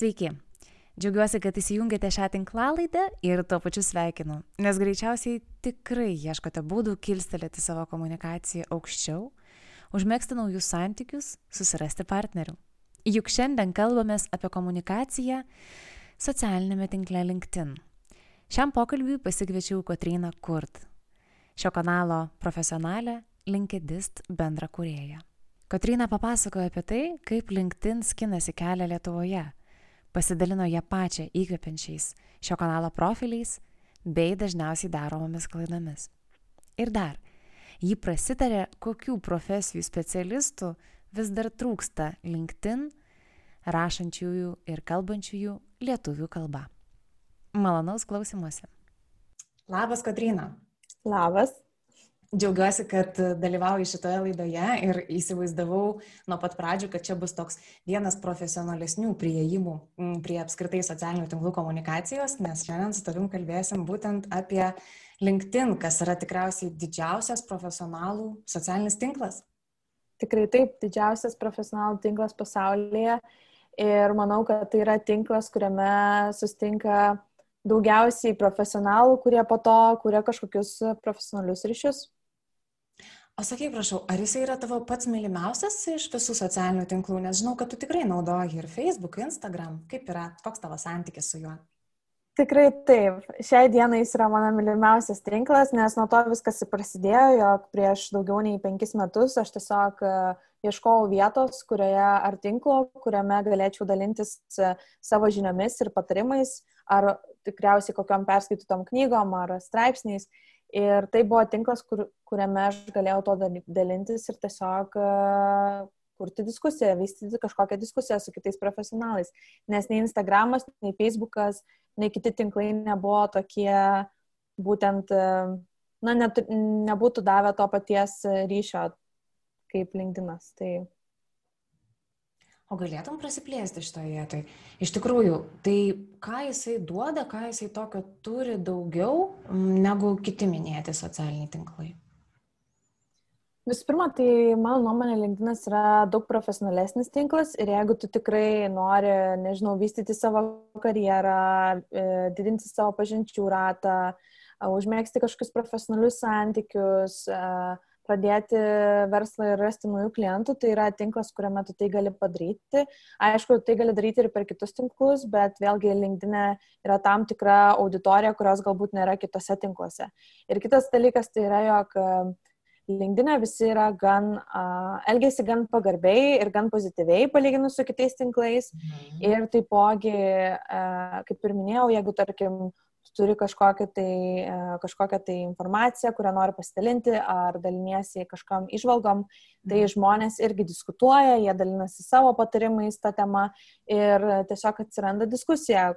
Sveiki. Džiaugiuosi, kad įsijungėte šią tinklalaidę ir tuo pačiu sveikinu, nes greičiausiai tikrai ieškote būdų kilstelėti savo komunikaciją aukščiau, užmėgsti naujus santykius, susirasti partnerių. Juk šiandien kalbamės apie komunikaciją socialinėme tinkle LinkedIn. Šiam pokalbiui pasikviečiau Kotryną Kurt, šio kanalo profesionalę LinkedIst bendra kurėja. Kotryna papasakojo apie tai, kaip LinkedIn skinasi kelią Lietuvoje pasidalino ją pačią įkvepiančiais šio kanalo profiliais bei dažniausiai daromomis klaidomis. Ir dar, ji prasitarė, kokių profesijų specialistų vis dar trūksta LinkedIn rašančiųjų ir kalbančiųjų lietuvių kalba. Malonaus klausimuose. Labas, Katrina. Labas. Džiaugiuosi, kad dalyvauju šitoje laidoje ir įsivaizdavau nuo pat pradžių, kad čia bus toks vienas profesionalesnių prieimų prie apskritai socialinių tinklų komunikacijos, nes šiandien su tavim kalbėsim būtent apie LinkedIn, kas yra tikriausiai didžiausias profesionalų socialinis tinklas. Tikrai taip, didžiausias profesionalų tinklas pasaulyje ir manau, kad tai yra tinklas, kuriame sustinka daugiausiai profesionalų, kurie po to kuria kažkokius profesionalius ryšius. O sakyk, prašau, ar jisai yra tavo pats mylimiausias iš visų socialinių tinklų, nes žinau, kad tu tikrai naudoji ir Facebook, Instagram. Kaip yra, koks tavo santykis su juo? Tikrai taip. Šiai dienai jis yra mano mylimiausias tinklas, nes nuo to viskas prasidėjo, jog prieš daugiau nei penkis metus aš tiesiog e, ieškojau vietos, kurioje ar tinklo, kuriame galėčiau dalintis e, savo žiniomis ir patarimais, ar tikriausiai kokiam perskaitytom knygom ar straipsniais. Ir tai buvo tinklas, kur, kuriame aš galėjau to dalintis ir tiesiog uh, kurti diskusiją, vystyti kažkokią diskusiją su kitais profesionalais. Nes nei Instagramas, nei Facebookas, nei kiti tinklai nebuvo tokie būtent, uh, na, net, nebūtų davę to paties ryšio kaip LinkedInas. Tai O galėtum prasiplėsti šitoje vietoje? Iš tikrųjų, tai ką jisai duoda, ką jisai tokio turi daugiau negu kiti minėti socialiniai tinklai? Visų pirma, tai mano nuomonė, LinkedIn yra daug profesionalesnis tinklas ir jeigu tu tikrai nori, nežinau, vystyti savo karjerą, e, didinti savo pažinčių ratą, užmėgsti kažkokius profesionalius santykius, uh, pradėti verslą ir rasti naujų klientų, tai yra tinklas, kuriame tu tai gali padaryti. Aišku, tai gali daryti ir per kitus tinklus, bet vėlgi LinkedIn e yra tam tikra auditorija, kurios galbūt nėra kitose tinkluose. Ir kitas dalykas tai yra, jog e, LinkedIn e visi yra gan, uh, elgesi gan pagarbiai ir gan pozityviai palyginus su kitais tinklais. Mhm. Ir taipogi, uh, kaip ir minėjau, jeigu, tarkim, turi kažkokią tai, e, kažkokią tai informaciją, kurią nori pasidalinti ar daliniesi kažkam išvalgom, tai mhm. žmonės irgi diskutuoja, jie dalinasi savo patarimais tą temą ir tiesiog atsiranda diskusija,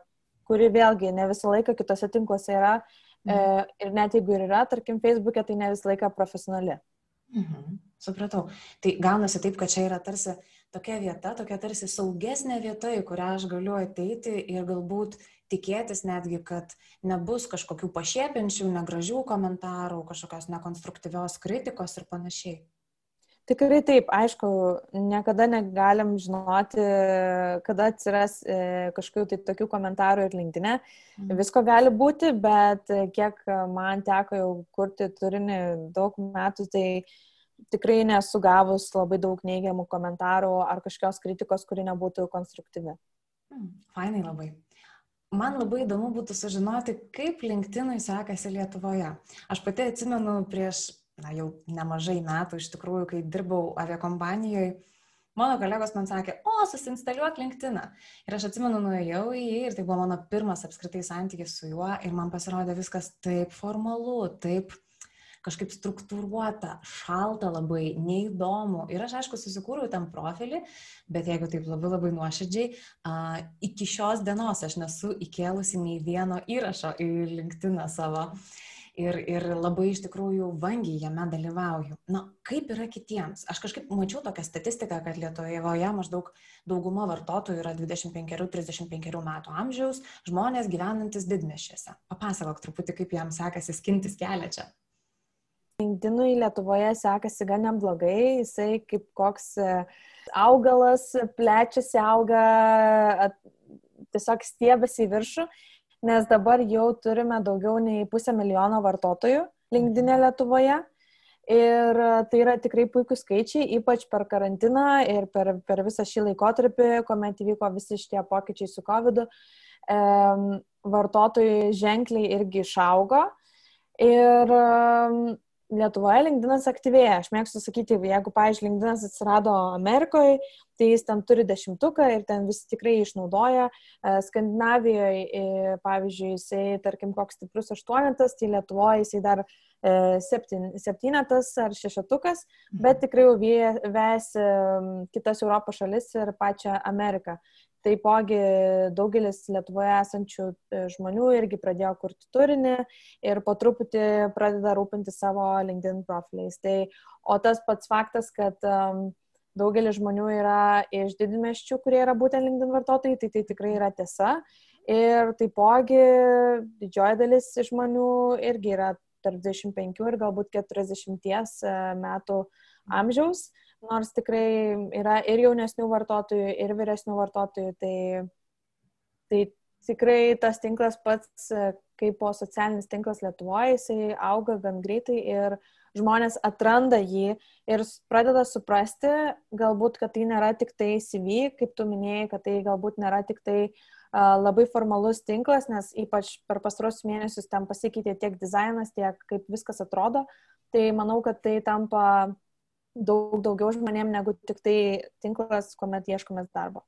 kuri vėlgi ne visą laiką kitose tinkluose yra e, mhm. ir net jeigu ir yra, tarkim, Facebook'e, tai ne visą laiką profesionali. Mhm. Supratau. Tai gaunasi taip, kad čia yra tarsi tokia vieta, tokia tarsi saugesnė vieta, į kurią aš galiu ateiti ir galbūt tikėtis netgi, kad nebus kažkokių pašiepiančių, negražių komentarų, kažkokios nekonstruktyvios kritikos ir panašiai. Tikrai taip, aišku, niekada negalim žinoti, kada atsiras e, kažkokių tai tokių komentarų ir linktinė. Mm. Visko gali būti, bet kiek man teko jau kurti turinį daug metų, tai tikrai nesu gavus labai daug neigiamų komentarų ar kažkokios kritikos, kuri nebūtų konstruktyvi. Mm, fainai labai. Man labai įdomu būtų sužinoti, kaip LinkedInui sekasi Lietuvoje. Aš pati atsimenu prieš, na jau nemažai metų iš tikrųjų, kai dirbau aviakompanijoje, Mano kolegos man sakė, o, susinstaliuok LinkedIn. Ir aš atsimenu, nuėjau į jį ir tai buvo mano pirmas apskritai santykis su juo ir man pasirodė viskas taip formalu, taip kažkaip struktūruota, šalta labai, neįdomu. Ir aš, aišku, susikūriau tam profilį, bet jeigu taip labai labai nuoširdžiai, uh, iki šios dienos aš nesu įkėlusi nei vieno įrašo į LinkedIn savo. Ir, ir labai iš tikrųjų vangiai jame dalyvauju. Na, kaip yra kitiems? Aš kažkaip mačiau tokią statistiką, kad Lietuvoje maždaug dauguma vartotojų yra 25-35 metų amžiaus žmonės gyvenantis didmešiuose. Papasakok truputį, kaip jam sekasi skintis kelią čia. LinkedInui Lietuvoje sekasi gan neblogai, jisai kaip koks e, augalas plečiasi, auga, tiesiog stiebasi į viršų nes dabar jau turime daugiau nei pusę milijono vartotojų LinkedIn Lietuvoje. Ir tai yra tikrai puikūs skaičiai, ypač per karantiną ir per, per visą šį laikotarpį, kuomet įvyko visi šitie pokyčiai su COVID, e, vartotojai ženkliai irgi išaugo. Ir e, Lietuvoje LinkedInas aktyvėja. Aš mėgstu sakyti, jeigu, pavyzdžiui, LinkedInas atsirado Amerikoje, tai jis ten turi dešimtuką ir ten visi tikrai išnaudoja. E, Skandinavijoje, pavyzdžiui, jisai, tarkim, koks stiprus aštuonetas, tai Lietuvoje jisai dar e, septyn, septynetas ar šešetukas, bet tikrai jau ves kitas Europos šalis ir pačią Ameriką. Taipogi daugelis Lietuvoje esančių e, žmonių irgi pradėjo kurti turinį ir po truputį pradeda rūpinti savo LinkedIn profiliais. Tai, o tas pats faktas, kad um, daugelis žmonių yra iš didmeščių, kurie yra būtent LinkedIn vartotojai, tai tai tikrai yra tiesa. Ir taipogi didžioji dalis žmonių irgi yra tarp 25 ir galbūt 40 e, metų amžiaus nors tikrai yra ir jaunesnių vartotojų, ir vyresnių vartotojų, tai, tai tikrai tas tinklas pats, kaip po socialinis tinklas Lietuvoje, jisai auga gan greitai ir žmonės atranda jį ir pradeda suprasti, galbūt, kad tai nėra tik tai CV, kaip tu minėjai, kad tai galbūt nėra tik tai uh, labai formalus tinklas, nes ypač per pastarosius mėnesius ten pasikeitė tiek dizainas, tiek kaip viskas atrodo. Tai manau, kad tai tampa daug daugiau žmonėm negu tik tai tinklas, kuomet ieškomės darbo.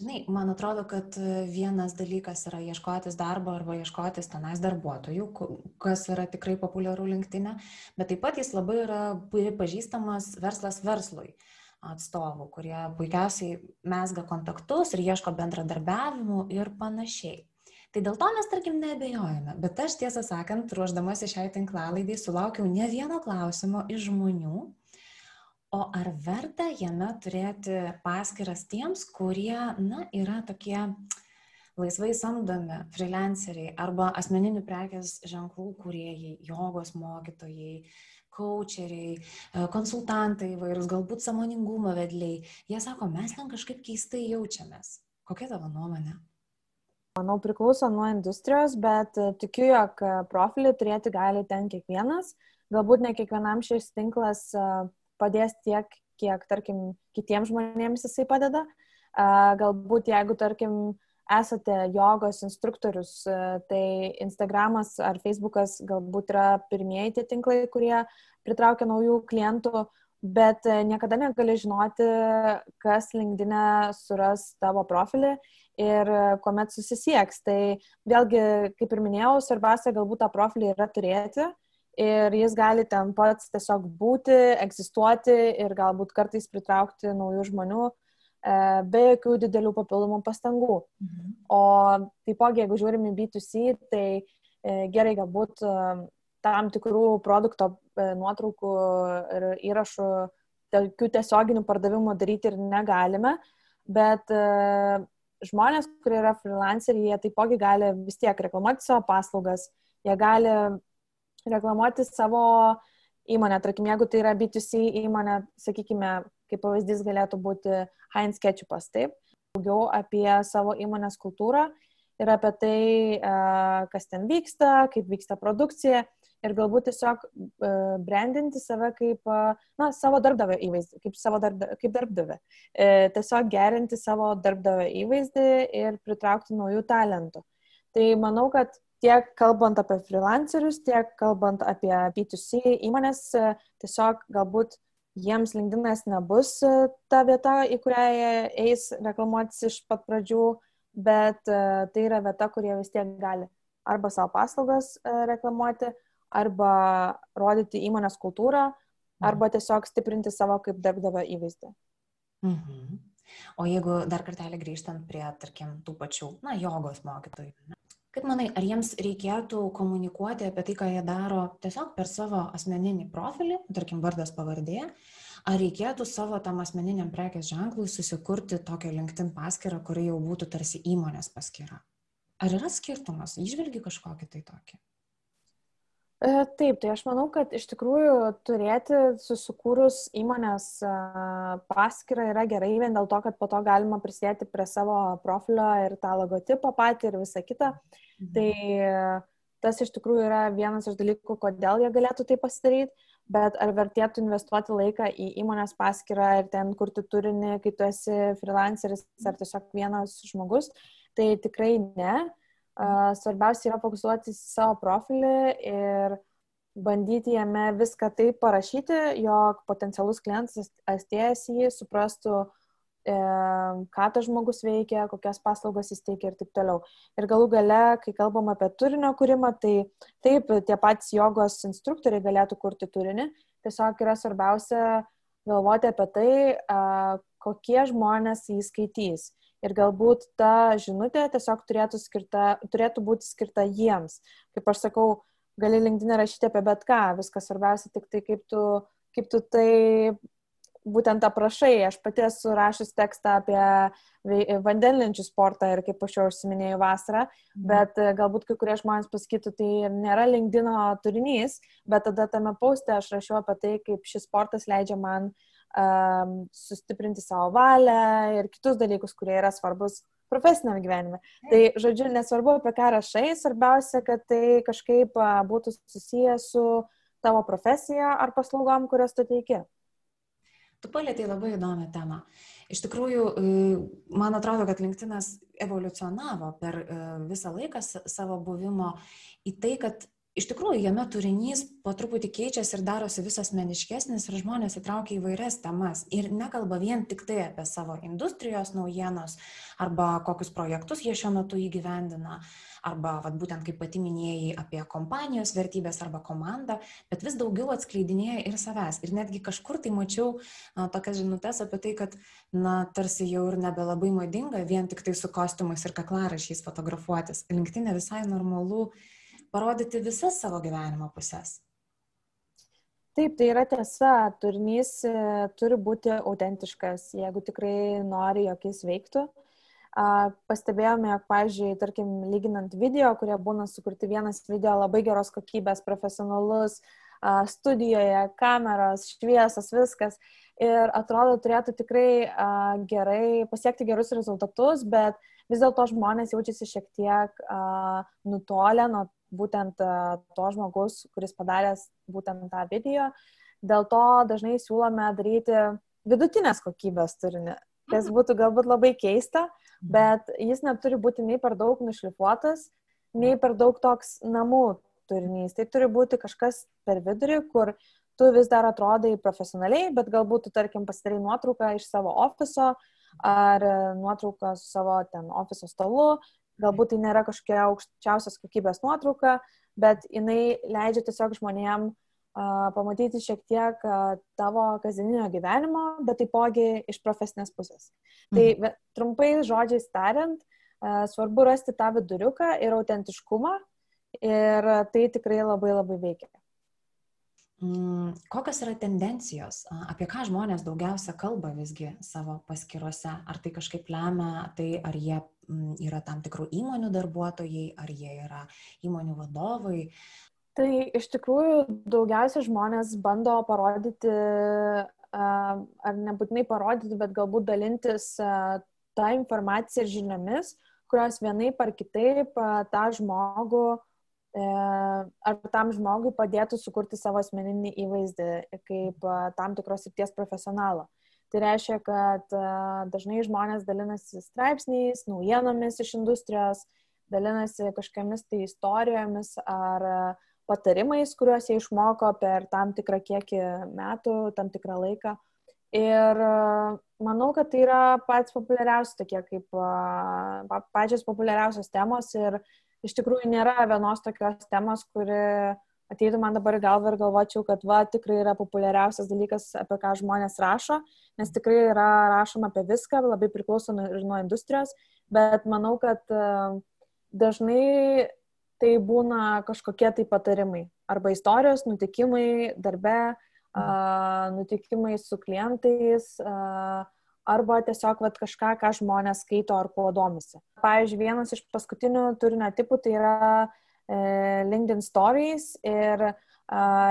Žinai, man atrodo, kad vienas dalykas yra ieškotis darbo arba ieškotis tenais darbuotojų, kas yra tikrai populiaru linktinė, bet taip pat jis labai yra pažįstamas verslas verslui atstovų, kurie puikiausiai mesga kontaktus ir ieško bendradarbiavimų ir panašiai. Tai dėl to mes, tarkim, nebejojame. Bet aš tiesą sakant, ruoždamasi šiai tinklalaidai, sulaukiau ne vieno klausimo iš žmonių, o ar verta jame turėti paskiras tiems, kurie, na, yra tokie laisvai samdomi freelanceriai arba asmeninių prekės ženklų kuriejai, jogos mokytojai, coacheriai, e, konsultantai įvairūs, galbūt samoningumo vedliai. Jie sako, mes ten kažkaip keistai jaučiamės. Kokia tavo nuomonė? Manau, priklauso nuo industrijos, bet e, tikiu, jog e, profilį turėti gali ten kiekvienas. Galbūt ne kiekvienam šis tinklas e, padės tiek, kiek, tarkim, kitiems žmonėms jisai padeda. Galbūt jeigu, tarkim, esate jogos instruktorius, tai Instagramas ar Facebookas galbūt yra pirmieji tie tinklai, kurie pritraukia naujų klientų, bet niekada negali žinoti, kas LinkedIn suras tavo profilį ir kuomet susisieks. Tai vėlgi, kaip ir minėjau, svarbiausia galbūt tą profilį yra turėti ir jis gali ten pats tiesiog būti, egzistuoti ir galbūt kartais pritraukti naujų žmonių e, be jokių didelių papildomų pastangų. Mhm. O taipogi, jeigu žiūrim į B2C, tai e, gerai galbūt tam tikrų produkto nuotraukų ir įrašų tokių tiesioginių pardavimų daryti ir negalime, bet žmonės, kurie yra freelanceriai, jie taipogi gali vis tiek reklamuoti savo paslaugas, jie gali reklamuoti savo įmonę. Tarkim, jeigu tai yra B2C įmonė, sakykime, kaip pavyzdys galėtų būti Heinz Ketchupas, taip, daugiau apie savo įmonės kultūrą ir apie tai, kas ten vyksta, kaip vyksta produkcija ir galbūt tiesiog uh, brandinti save kaip, uh, na, savo darbdavio įvaizdį, kaip, savo darbda, kaip darbdavę. E, tiesiog gerinti savo darbdavio įvaizdį ir pritraukti naujų talentų. Tai manau, kad tiek kalbant apie freelancerius, tiek kalbant apie B2C įmonės, tiesiog galbūt jiems LinkedInas nebus e, ta vieta, į kurią jie eis reklamuotis iš pat pradžių, bet e, tai yra vieta, kur jie vis tiek gali arba savo paslaugas e, reklamuoti, arba rodyti įmonės kultūrą, mhm. arba tiesiog stiprinti savo kaip darbdavio įvaizdį. Mhm. O jeigu dar kartelį grįžtant prie, tarkim, tų pačių, na, jogos mokytojų, Kaip manai, ar jiems reikėtų komunikuoti apie tai, ką jie daro tiesiog per savo asmeninį profilį, tarkim, vardas pavardė, ar reikėtų savo tam asmeniniam prekės ženklui susikurti tokią LinkedIn paskirtą, kuri jau būtų tarsi įmonės paskyra? Ar yra skirtumas? Išvelgi kažkokį tai tokį? E, taip, tai aš manau, kad iš tikrųjų turėti susikūrus įmonės e, paskirtą yra gerai, vien dėl to, kad po to galima prisidėti prie savo profilio ir tą logotipą patį ir visą kitą. Mhm. Tai tas iš tikrųjų yra vienas iš dalykų, kodėl jie galėtų tai pasidaryti, bet ar vertėtų investuoti laiką į įmonės paskirtą ir ten kurti turinį, kai tu esi freelanceris ar tiesiog vienas žmogus, tai tikrai ne Svarbiausia yra fokusuotis į savo profilį ir bandyti jame viską taip parašyti, jog potencialus klientas atėjęs jį suprastų, e, ką tas žmogus veikia, kokias paslaugas jis teikia ir taip toliau. Ir galų gale, kai kalbam apie turinio kūrimą, tai taip, tie patys jogos instruktoriai galėtų kurti turinį, tiesiog yra svarbiausia galvoti apie tai, kokie žmonės jį skaitys ir galbūt ta žinutė tiesiog turėtų, skirta, turėtų būti skirta jiems. Kaip aš sakau, gali linkdinę rašyti apie bet ką, viskas svarbiausia tik tai, kaip tu, kaip tu tai būtent aprašai. Aš pati esu rašęs tekstą apie vandenlenčių sportą ir kaip aš jau užsiminėjau vasarą, mhm. bet e, galbūt kai kurie žmonės pasakytų, tai nėra linkdino turinys, bet tada tame pauste aš rašiau apie tai, kaip šis sportas leidžia man uh, um, sustiprinti savo valią ir kitus dalykus, kurie yra svarbus profesiniam gyvenime. Tai, žodžiu, nesvarbu, apie ką rašai, svarbiausia, kad tai kažkaip būtų susijęs su tavo profesija ar paslaugom, kurias tu teiki. Tu palėtėjai labai įdomią temą. Iš tikrųjų, e, man atrodo, kad LinkedInas evoliucionavo per e, visą laiką savo buvimo į tai, kad iš tikrųjų jame turinys po truputį keičiasi ir darosi vis asmeniškesnis ir žmonės įtraukia įvairias temas ir nekalba vien tik tai apie savo industrijos naujienos arba kokius projektus jie šiuo metu įgyvendina arba vat, būtent kaip pati minėjai apie kompanijos vertybės arba komandą, bet vis daugiau atskleidinėja ir savęs. Ir netgi kažkur tai mačiau a, tokias žinutės apie tai, kad, na, tarsi jau ir nebelabai madinga vien tik tai su kostiumais ir kaklarašiais fotografuotis. Linktinė visai normalu parodyti visas savo gyvenimo pusės. Taip, tai yra tiesa, turinys e, turi būti autentiškas, jeigu tikrai nori, jog jis veiktų. Pastebėjome, jog, pavyzdžiui, tarkim, lyginant video, kurie būna sukurti vienas video labai geros kokybės, profesionalus, studijoje, kameros, šviesos, viskas. Ir atrodo, turėtų tikrai gerai pasiekti gerus rezultatus, bet vis dėlto žmonės jaučiasi šiek tiek nutolę nuo būtent e, to žmogus, kuris padaręs būtent tą video. Dėl to dažnai siūlome daryti vidutinės kokybės turinį, kas mhm. būtų galbūt labai keista, mhm. bet jis neturi būti nei per daug nušlifuotas, nei per daug toks namų turinys. Tai turi būti kažkas per vidurį, kur tu vis dar atrodai profesionaliai, bet galbūt tu, tarkim, pasidarai nuotrauką iš savo ofiso ar nuotrauką su savo ten ofiso stalu Galbūt tai nėra kažkokia aukščiausios kokybės nuotrauka, bet jinai leidžia tiesiog žmonėm uh, pamatyti šiek tiek uh, tavo kasdieninio gyvenimo, bet taipogi iš profesinės pusės. Tai mhm. Tai trumpai žodžiais tariant, uh, svarbu rasti tą viduriuką ir autentiškumą ir tai tikrai labai labai veikia. Mm, kokios yra tendencijos, apie ką žmonės daugiausia kalba visgi savo paskiruose? Ar tai kažkaip lemia tai, ar jie yra tam tikrų įmonių darbuotojai, ar jie yra įmonių vadovai? Tai iš tikrųjų daugiausia žmonės bando parodyti, ar nebūtinai parodyti, bet galbūt dalintis tą informaciją ir žiniomis, kurios vienaip ar kitaip tą žmogų E, ar tam žmogui padėtų sukurti savo asmeninį įvaizdį kaip tam tikros srities profesionalo. Tai reiškia, kad e, dažnai žmonės dalinasi straipsniais, naujienomis iš industrijos, dalinasi kažkokiamis tai istorijomis ar patarimais, kuriuos jie išmoko per tam tikrą kiekį metų, tam tikrą laiką. Ir manau, kad tai yra pats populiariausi tokie kaip pačios populiariausios temos ir iš tikrųjų nėra vienos tokios temos, kuri ateitų man dabar į galvą ir galvočiau, kad va, tikrai yra populiariausias dalykas, apie ką žmonės rašo, nes tikrai yra rašoma apie viską, labai priklauso ir nuo industrijos, bet manau, kad dažnai tai būna kažkokie tai patarimai arba istorijos, nutikimai darbe, nutikimai su klientais arba tiesiog vat, kažką, ką žmonės skaito ar kuo domisi. Pavyzdžiui, vienas iš paskutinių turinio tipų tai yra e, LinkedIn Stories ir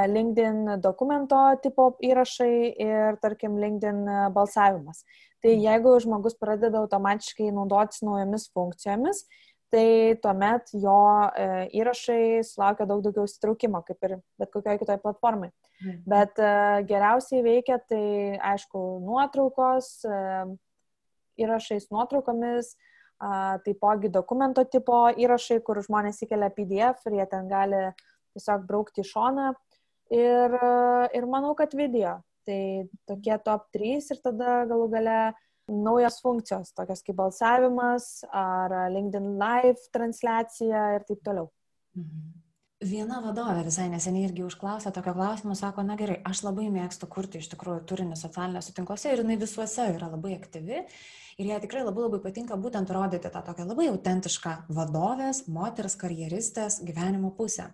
LinkedIn dokumento tipo įrašai ir, tarkim, LinkedIn balsavimas. Tai jeigu žmogus pradeda automatiškai naudotis naujomis funkcijomis, tai tuomet jo e, įrašai sulaukia daug daugiau įsitraukimo, kaip ir bet kokioje kitoje platformai. Mhm. Bet e, geriausiai veikia tai, aišku, nuotraukos, e, įrašais nuotraukomis, taipogi dokumento tipo įrašai, kur žmonės įkelia PDF ir jie ten gali tiesiog braukti į šoną. Ir, ir manau, kad video. Tai tokie top 3 ir tada galų gale naujos funkcijos, tokios kaip balsavimas ar LinkedIn Live transliacija ir taip toliau. Mhm. Viena vadovė visai neseniai irgi užklausė tokio klausimo, sako, na gerai, aš labai mėgstu kurti iš tikrųjų turinį socialiniuose tinkluose ir jinai visuose yra labai aktyvi ir jai tikrai labai labai patinka būtent rodyti tą tokią labai autentišką vadovės, moters, karjeristės gyvenimo pusę.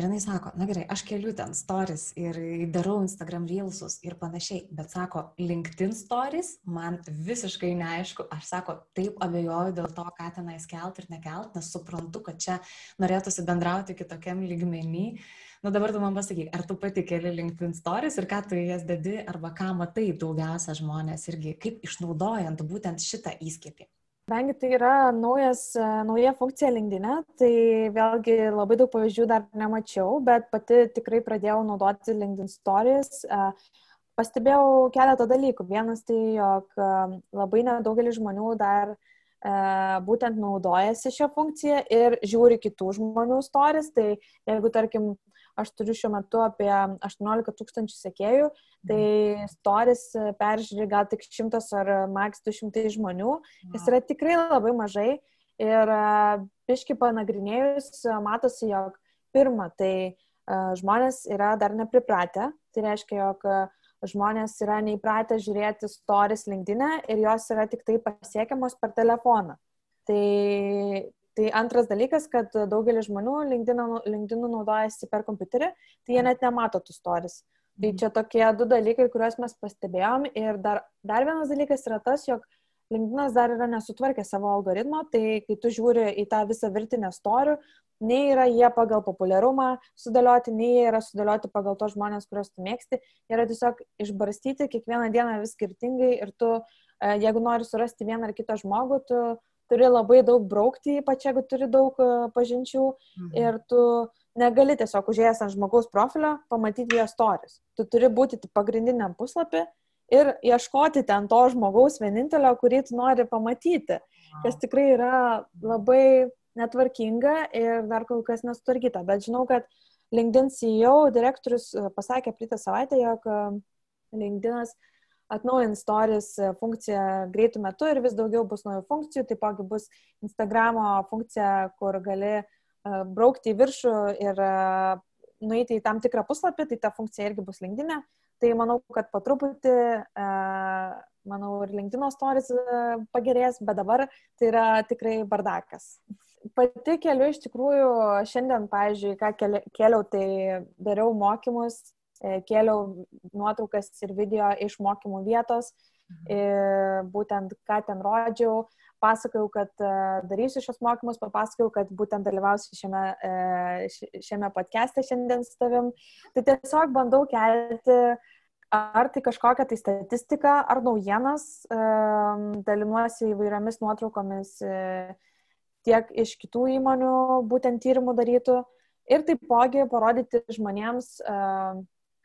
Ir jinai sako, na gerai, aš keliu ten stories ir darau Instagram reelsus ir panašiai, bet sako, LinkedIn stories man visiškai neaišku, aš sako, taip abejoju dėl to, ką tenais kelt ir nekelt, nes suprantu, kad čia norėtųsi bendrauti kitokiam lygmenį. Nu dabar tu man pasakyk, ar tu pati keli LinkedIn stories ir ką tu jas dedi, arba ką matai daugiausia žmonės irgi, kaip išnaudojant būtent šitą įskiepį. Kadangi tai yra naujas, e, nauja funkcija LinkedIn, e, tai vėlgi labai daug pavyzdžių dar nemačiau, bet pati tikrai pradėjau naudoti LinkedIn Stories. E, pastebėjau keletą dalykų. Vienas tai, jog labai nedaugelis žmonių dar būtent naudojasi šią funkciją ir žiūri kitų žmonių stories. Tai jeigu, tarkim, aš turiu šiuo metu apie 18 tūkstančių sekėjų, tai stories peržiūri gal tik 100 ar max 200 žmonių, kas yra tikrai labai mažai. Ir piški panagrinėjus, matosi, jog pirmą, tai žmonės yra dar nepripratę, tai reiškia, jog žmonės yra neįpratę žiūrėti stories linkdinę ir jos yra tik tai pasiekiamos per telefoną. Tai Tai antras dalykas, kad daugelis žmonių LinkedIn naudojasi per kompiuterį, tai jie net nemato tų stories. Tai mhm. čia tokie du dalykai, kuriuos mes pastebėjom. Ir dar, dar vienas dalykas yra tas, jog LinkedInas dar yra nesutvarkė savo algoritmo, tai kai tu žiūri į tą visą virtinę storių, nei yra jie pagal populiarumą sudėlioti, nei jie yra sudėlioti pagal tos žmonės, kuriuos tu mėgsti, yra tiesiog išbarstyti kiekvieną dieną vis skirtingai ir tu, e, jeigu nori surasti vieną ar kitą žmogų, tu turi labai daug braukti, ypač jeigu turi daug e, pažinčių mhm. ir tu negali tiesiog užėjęs ant žmogaus profilio pamatyti jo stories. Tu turi būti pagrindiniam puslapį ir ieškoti ten to žmogaus vienintelio, kurį tu nori pamatyti, kas tikrai yra labai netvarkinga ir dar kol kas nesutvarkyta. Bet žinau, kad LinkedIn CEO direktorius e, pasakė praeitą savaitę, jog e, LinkedInas uh, atnaujins stories funkciją greitų metų ir vis daugiau bus naujų funkcijų, taipogi bus Instagramo funkcija, kur gali e, braukti į viršų ir e, nueiti į tam tikrą puslapį, tai ta funkcija irgi bus linkdinė. Tai manau, kad po truputį, e, manau, ir linkdino stories pagerės, bet dabar tai yra tikrai bardakas. Pati keliu iš tikrųjų šiandien, pavyzdžiui, ką keliau, tai dariau mokymus E, kėliau nuotraukas ir video iš mokymų vietos, mhm. būtent ką ten rodžiau, pasakojau, kad e, darysiu šios mokymus, papasakojau, kad būtent dalyvausiu šiame, e, šiame podcast'e šiandien su tavim. Tai tiesiog bandau kelti ar tai kažkokią tai statistiką, ar naujienas, dalinuosi įvairiomis nuotraukomis tiek iš kitų įmonių, būtent tyrimų darytų, ir taipogi parodyti žmonėms,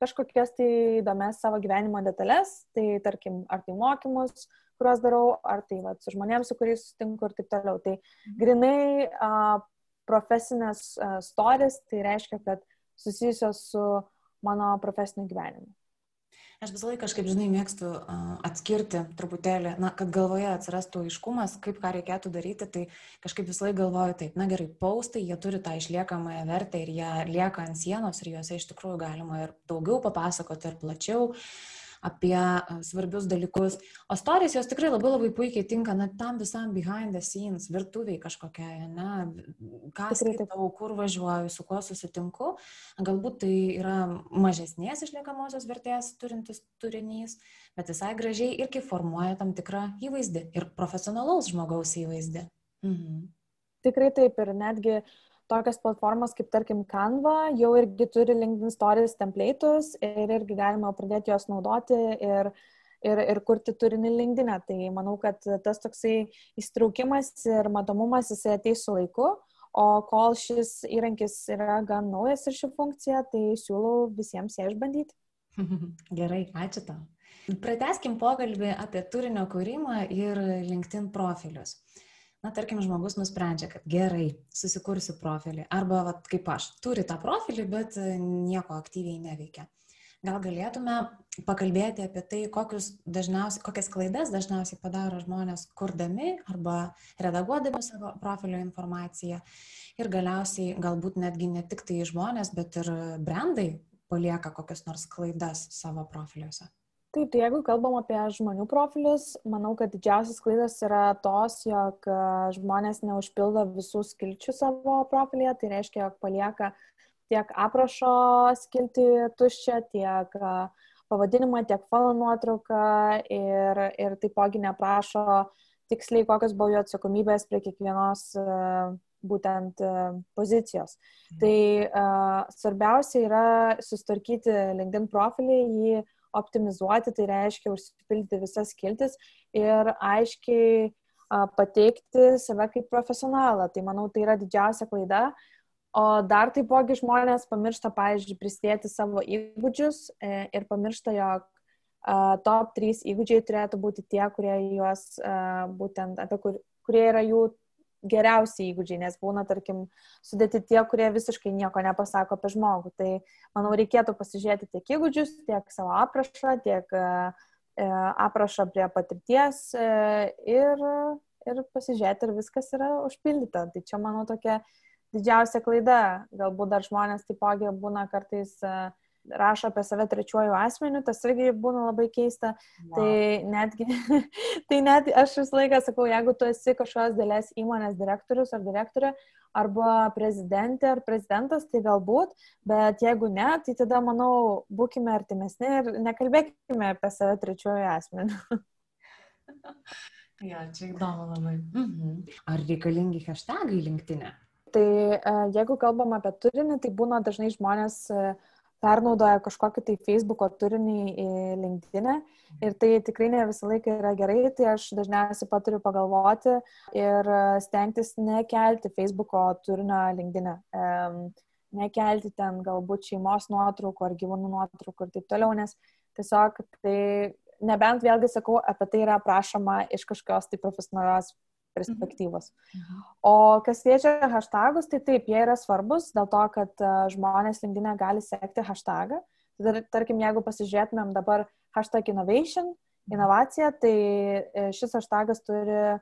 kažkokias tai įdomias savo gyvenimo detalės, tai tarkim, ar tai mokymus, kuriuos darau, ar tai va, su žmonėms, su kuriais sutinku ir taip toliau. Tai mhm. grinai a, profesinės uh, stories, tai reiškia, kad susijusios su mano profesiniu gyvenimu. Aš visą laiką kažkaip, žinai, mėgstu atskirti truputėlį, na, kad galvoje atsirastų aiškumas, kaip ką reikėtų daryti, tai kažkaip visą laiką galvoju taip, na gerai, paustai, jie turi tą išliekamąją vertę ir jie lieka ant sienos ir juose iš tikrųjų galima ir daugiau papasakoti ir plačiau. Uh, apie svarbius dalykus. O stories jos tikrai labai labai puikiai tinka na, tam visam behind the scenes, virtuviai kažkokiai, ne, ką skaitau, kur važiuoju, su kuo susitinku. Galbūt tai yra mažesnės išliekamosios vertės turintis turinys, bet visai gražiai irgi formuoja tam tikrą įvaizdį ir profesionalaus žmogaus įvaizdį. Mhm. Tikrai taip ir netgi uh, tokios platformos kaip tarkim Canva jau irgi turi LinkedIn Stories template'us ir irgi galima pradėti juos naudoti ir, ir, ir kurti turinį LinkedIn. E. Tai manau, kad tas toksai įstraukimas ir matomumas jisai ateis su laiku, o kol šis įrankis yra gan naujas ir ši funkcija, tai siūlau visiems ją išbandyti. Gerai, ačiū tau. Prateskim pokalbį apie turinio kūrimą ir LinkedIn profilius na, tarkim, žmogus nusprendžia, kad gerai, susikursiu profilį. Arba, vat, kaip aš, turi tą profilį, bet e, nieko aktyviai neveikia. Gal galėtume pakalbėti apie tai, kokias klaidas dažniausiai padaro žmonės, kurdami arba redaguodami savo profilio informaciją. Ir galiausiai galbūt netgi ne tik tai žmonės, bet ir brandai palieka kokias nors klaidas savo profiliuose. Taip, tai jeigu kalbam apie žmonių profilius, manau, kad didžiausias klaidas yra tos, jog e, žmonės neužpildo visų skilčių savo profilėje, tai reiškia, jog palieka tiek aprašo skilti tuščią, tiek e, pavadinimą, tiek falo nuotrauką ir, ir taipogi neprašo tiksliai, kokios buvo jo atsakomybės prie kiekvienos e, būtent pozicijos. Mhm. Tai uh, svarbiausia yra sustarkyti LinkedIn profilį, jį optimizuoti, tai reiškia užsipildyti visas skiltis ir aiškiai pateikti save kaip profesionalą. Tai manau, tai yra didžiausia klaida. O dar taipogi žmonės pamiršta, pavyzdžiui, prisidėti savo įgūdžius e, ir pamiršta, jog top 3 įgūdžiai turėtų būti tie, kurie juos būtent, apie kur, kurie yra jų geriausi įgūdžiai, nes būna, tarkim, sudėti tie, kurie visiškai nieko nepasako apie žmogų. Tai, manau, reikėtų pasižiūrėti tiek įgūdžius, tiek savo aprašą, tiek e, aprašą prie patirties e, ir, ir pasižiūrėti, ar viskas yra užpildyta. Tai čia, manau, tokia didžiausia klaida. Galbūt dar žmonės taipogi būna kartais uh, rašo apie save trečiuoju asmeniu, tas irgi būna labai keista. Wow. Tai netgi, tai net aš visą laiką sakau, jeigu tu esi kažkokios dėlės įmonės direktorius ar direktorė, arba prezidentė ar prezidentas, tai galbūt, bet jeigu ne, tai tada, manau, būkime artimesni ir nekalbėkime apie save trečiuoju asmeniu. Ja, čia įdomu labai. Mhm. Ar reikalingi hashtagai linktinė? Tai e, jeigu kalbam apie turinį, tai būna dažnai žmonės uh, pernaudoja kažkokį tai Facebook'o turinį į LinkedIn ir tai tikrai ne visą laiką yra gerai, tai aš dažniausiai paturiu pagalvoti ir stengtis nekelti Facebook'o turinio LinkedIn. Um, nekelti ten galbūt šeimos nuotraukų ar gyvūnų nuotraukų ir taip toliau, nes tiesiog tai, nebent vėlgi sakau, apie tai yra prašoma iš kažkokios tai profesionalios perspektyvos. Mhm. O kas liečia hashtagus, tai taip, jie yra svarbus dėl to, kad e, žmonės LinkedIn e gali sekti hashtagą. Tarkim, jeigu pasižiūrėtumėm dabar hashtag innovation, mhm. inovacija, tai e, šis hashtagas turi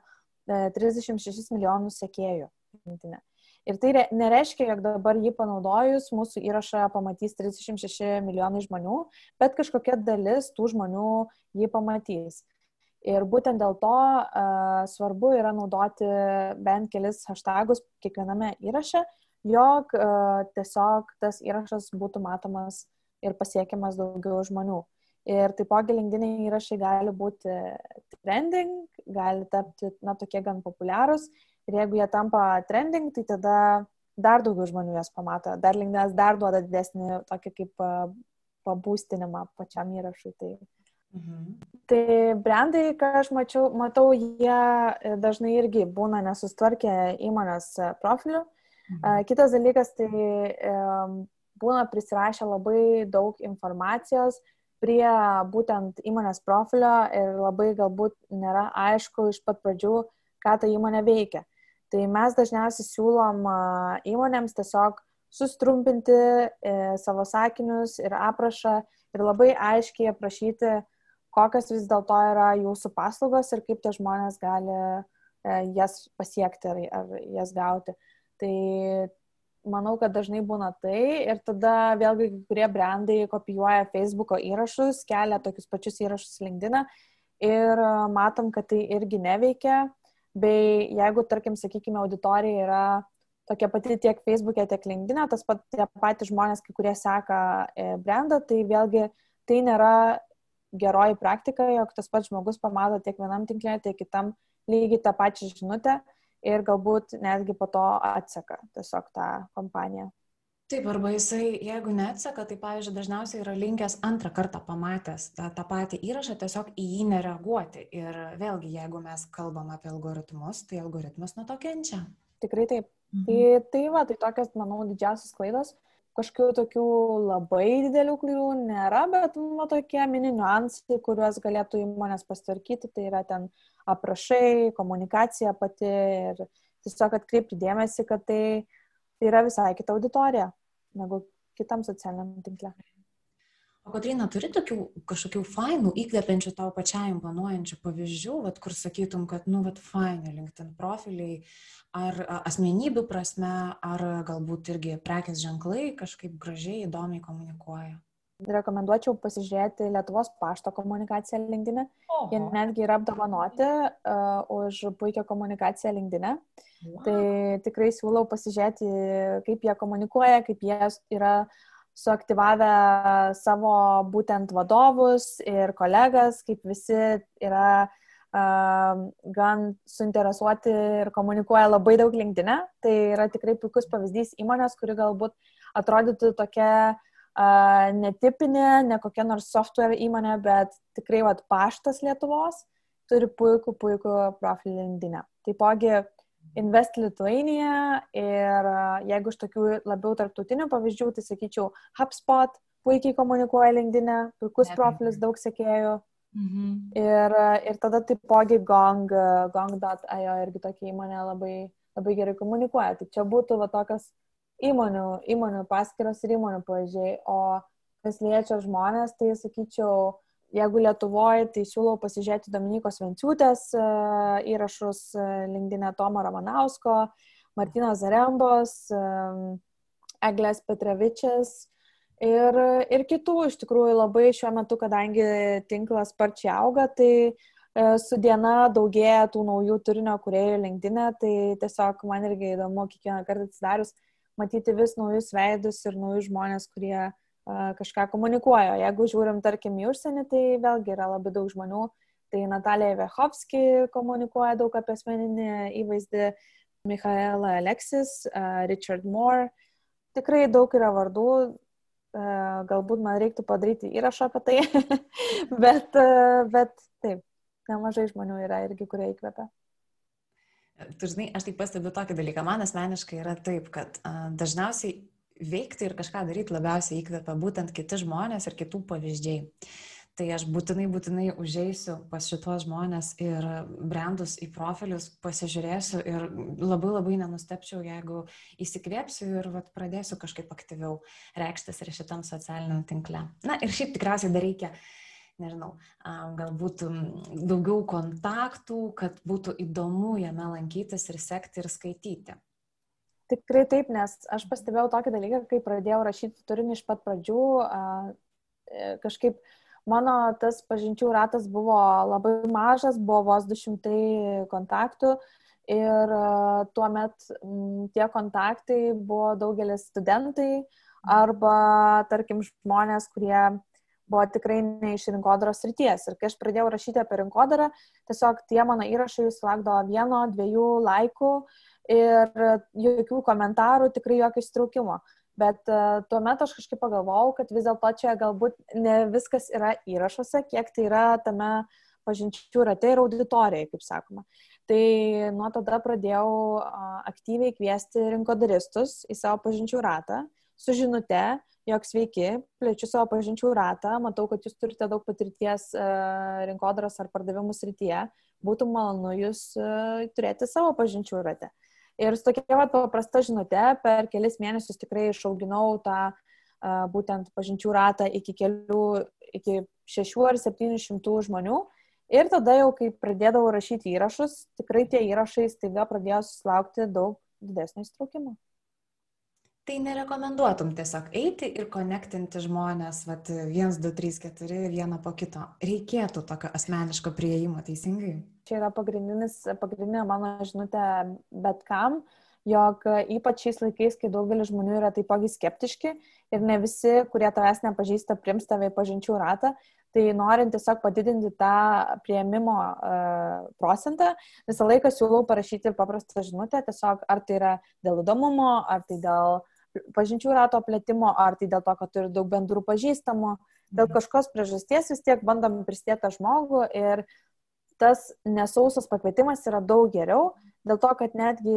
36 milijonus sekėjų. LinkedIn. Ir tai nereiškia, jog dabar jį panaudojus mūsų įrašą pamatys 36 milijonai žmonių, bet kažkokia dalis tų žmonių jį pamatys. Ir būtent dėl to uh, svarbu yra naudoti bent kelis hashtagus kiekviename įraše, jog uh, tiesiog tas įrašas būtų matomas ir pasiekiamas daugiau žmonių. Ir taipogi linkdiniai įrašai gali būti trending, gali tapti, na, tokie gan populiarūs. Ir jeigu jie tampa trending, tai tada dar daugiau žmonių jas pamato. Dar linkdinas dar duoda didesnį tokį kaip pabūstinimą pačiam įrašui. Tai Mhm. Tai brandai, ką aš mačiau, matau, jie e, dažnai irgi būna nesustvarkę įmonės e, profilių. Mhm. Kitas dalykas, tai būna prisirašę labai daug informacijos prie būtent įmonės profilio ir labai galbūt nėra aišku iš pat pradžių, ką ta įmonė veikia. Tai mes dažniausiai siūlom įmonėms tiesiog sustrumpinti e, savo sakinius ir aprašą ir labai aiškiai aprašyti, kokios vis dėlto yra jūsų paslaugos ir kaip tie žmonės gali e, jas pasiekti ar, ar jas gauti. Tai manau, kad dažnai būna tai ir tada vėlgi kai kurie brandai kopijuoja Facebook'o įrašus, kelia tokius pačius įrašus LinkedIn ir e, matom, kad tai irgi neveikia. Bei jeigu, tarkim, sakykime, auditorija yra tokia pati tiek Facebook'e, tiek LinkedIn, tas pat tie patys žmonės, kai kurie seka e, brandą, tai vėlgi tai nėra geroji praktika, jog tas pats žmogus pamato tiek vienam tinklė, tiek kitam lygiai tą pačią žinutę ir galbūt netgi po to atseka tiesiog tą kompaniją. Taip, arba jisai, jeigu neatseka, tai, pavyzdžiui, dažniausiai yra linkęs antrą kartą pamatęs tą, tą patį įrašą, tiesiog į jį nereaguoti. Ir vėlgi, jeigu mes kalbam apie algoritmus, tai algoritmas nuo to kenčia. Tikrai taip. Mhm. Tai, tai va, tai tokios, manau, didžiausias klaidos kažkokių tokių labai didelių klaidų nėra, bet nu, tokie mini niuansai, kuriuos galėtų įmonės pastvarkyti, tai yra ten aprašai, komunikacija pati ir tiesiog atkreipti dėmesį, kad tai, tai yra visai kita auditorija negu kitam socialiniam tinklui. O Kotryna, turi tokių kažkokių fainų, įkvepiančių tau pačiai imponuojančių pavyzdžių, vat, kur sakytum, kad, nu, vat, faini LinkedIn profiliai, ar asmenybių prasme, ar galbūt irgi prekės ženklai kažkaip gražiai, įdomiai komunikuoja? Rekomenduočiau pasižiūrėti Lietuvos pašto komunikaciją LinkedIn. Oho. Jie netgi yra apdovanoti uh, už puikią komunikaciją LinkedIn. Wow. Tai tikrai siūlau pasižiūrėti, kaip jie komunikuoja, kaip jie yra uh, suaktyvavę savo būtent vadovus ir kolegas, kaip visi yra uh, gan suinteresuoti ir komunikuoja labai daug linkdinę. Tai yra tikrai puikus pavyzdys įmonės, kuri galbūt atrodytų tokia uh, netipinė, ne kokia nors software įmonė, bet tikrai vat, paštas Lietuvos turi puikų, puikų profilį linkdinę. Taipogi Invest Lithuania ir jeigu iš tokių labiau tarptautinių pavyzdžių, tai sakyčiau HubSpot puikiai komunikuoja LinkedIn, puikus profilis, daug sekėjų. Mhm. Ir, ir tada taipogi Gong, Gong.io irgi tokia įmonė labai, labai gerai komunikuoja. Tai čia būtų va tokios įmonių, įmonių paskiros ir įmonių pavyzdžiai. O kas liečia žmonės, tai sakyčiau, Jeigu Lietuvoje, tai siūlau pasižiūrėti Dominikos Venciūtės e, įrašus, e, Linkdinė Tomo Ramanausko, Martino Zarembos, e, Eglės Petrevičias ir, ir kitų. Iš tikrųjų labai šiuo metu, kadangi tinklas sparčiai auga, tai su diena daugėja tų naujų turinio kuriejų linkdinė, tai tiesiog man irgi įdomu kiekvieną kartą atsidarius matyti vis naujus veidus ir naujus žmonės, kurie kažką komunikuoja. Jeigu žiūrim, tarkim, į užsienį, tai vėlgi yra labai daug žmonių. Tai Natalija Vechovski komunikuoja daug apie asmeninį įvaizdį, Michaela Alexis, Richard Moore. Tikrai daug yra vardų, galbūt man reiktų padaryti įrašą apie tai, bet, bet taip, nemažai žmonių yra irgi, kurie įkvepia. Tu žinai, aš taip pastebiu tokį dalyką. Man asmeniškai yra taip, kad dažniausiai veikti ir kažką daryti labiausiai įkvepia būtent kiti žmonės ir kitų pavyzdžiai. Tai aš būtinai, būtinai užeisiu pas šituos žmonės ir brandus į profilius pasižiūrėsiu ir labai labai nenustepčiau, jeigu įsikvėpsiu ir vat, pradėsiu kažkaip aktyviau reikštis ir šitam socialiniam tinkle. Na ir šiaip tikriausiai dar reikia, nežinau, galbūt daugiau kontaktų, kad būtų įdomu jame lankytis ir sekti ir skaityti. Tikrai taip, nes aš pastebėjau tokį dalyką, kai pradėjau rašyti turinį iš pat pradžių, e, kažkaip mano tas pažinčių ratas buvo labai mažas, buvo vos 200 kontaktų ir tuo met tie kontaktai buvo daugelis studentai arba, tarkim, žmonės, kurie buvo tikrai ne iš rinkodaros ryties. Ir kai aš pradėjau rašyti apie rinkodarą, tiesiog tie mano įrašai sulaukdavo vieno, dviejų laikų ir jokių komentarų, tikrai jokio įstraukimo. Bet uh, tuo metu aš kažkaip pagalvojau, kad vis dėlto čia galbūt ne viskas yra įrašuose, kiek tai yra tame pažinčių rate ir auditorijai, kaip sakoma. Tai nuo tada pradėjau aktyviai kviesti rinkodaristus į savo pažinčių ratą su žinute, jog sveiki, plečiu savo pažinčių ratą, matau, kad jūs turite daug patirties uh, rinkodaros ar pardavimų srityje, būtų malonu jūs turėti savo pažinčių rate. Ir su tokia va, paprasta žinute per kelis mėnesius tikrai išauginau tą uh, būtent pažinčių ratą iki kelių, iki šešių ar septynių šimtų žmonių. Ir tada jau, kai pradėdavau rašyti įrašus, tikrai tie įrašai staiga pradėjo susilaukti daug didesnio įstraukimo. Tai nerekomenduotum tiesiog eiti ir konektinti žmonės, vat, 1, 2, 3, 4, vieną po kito. Reikėtų tokio asmeniško prieimo, teisingai? Čia yra pagrindinė mano žinutė bet kam, jog ypač šiais laikais, kai daugelis žmonių yra taipogi skeptiški ir ne visi, kurie tavęs nepažįsta, prims tave į pažinčių ratą, Tai norint tiesiog padidinti tą prieimimo uh, procentą, visą laiką siūlau parašyti paprastą žinutę, tiesiog ar tai yra dėl įdomumo, ar tai dėl pažinčių rato plėtimo, ar tai dėl to, kad turi daug bendrų pažįstamų, dėl mhm. kažkokios priežasties vis tiek bandom prisidėti tą žmogų ir tas nesausas pakvietimas yra daug geriau, dėl to, kad netgi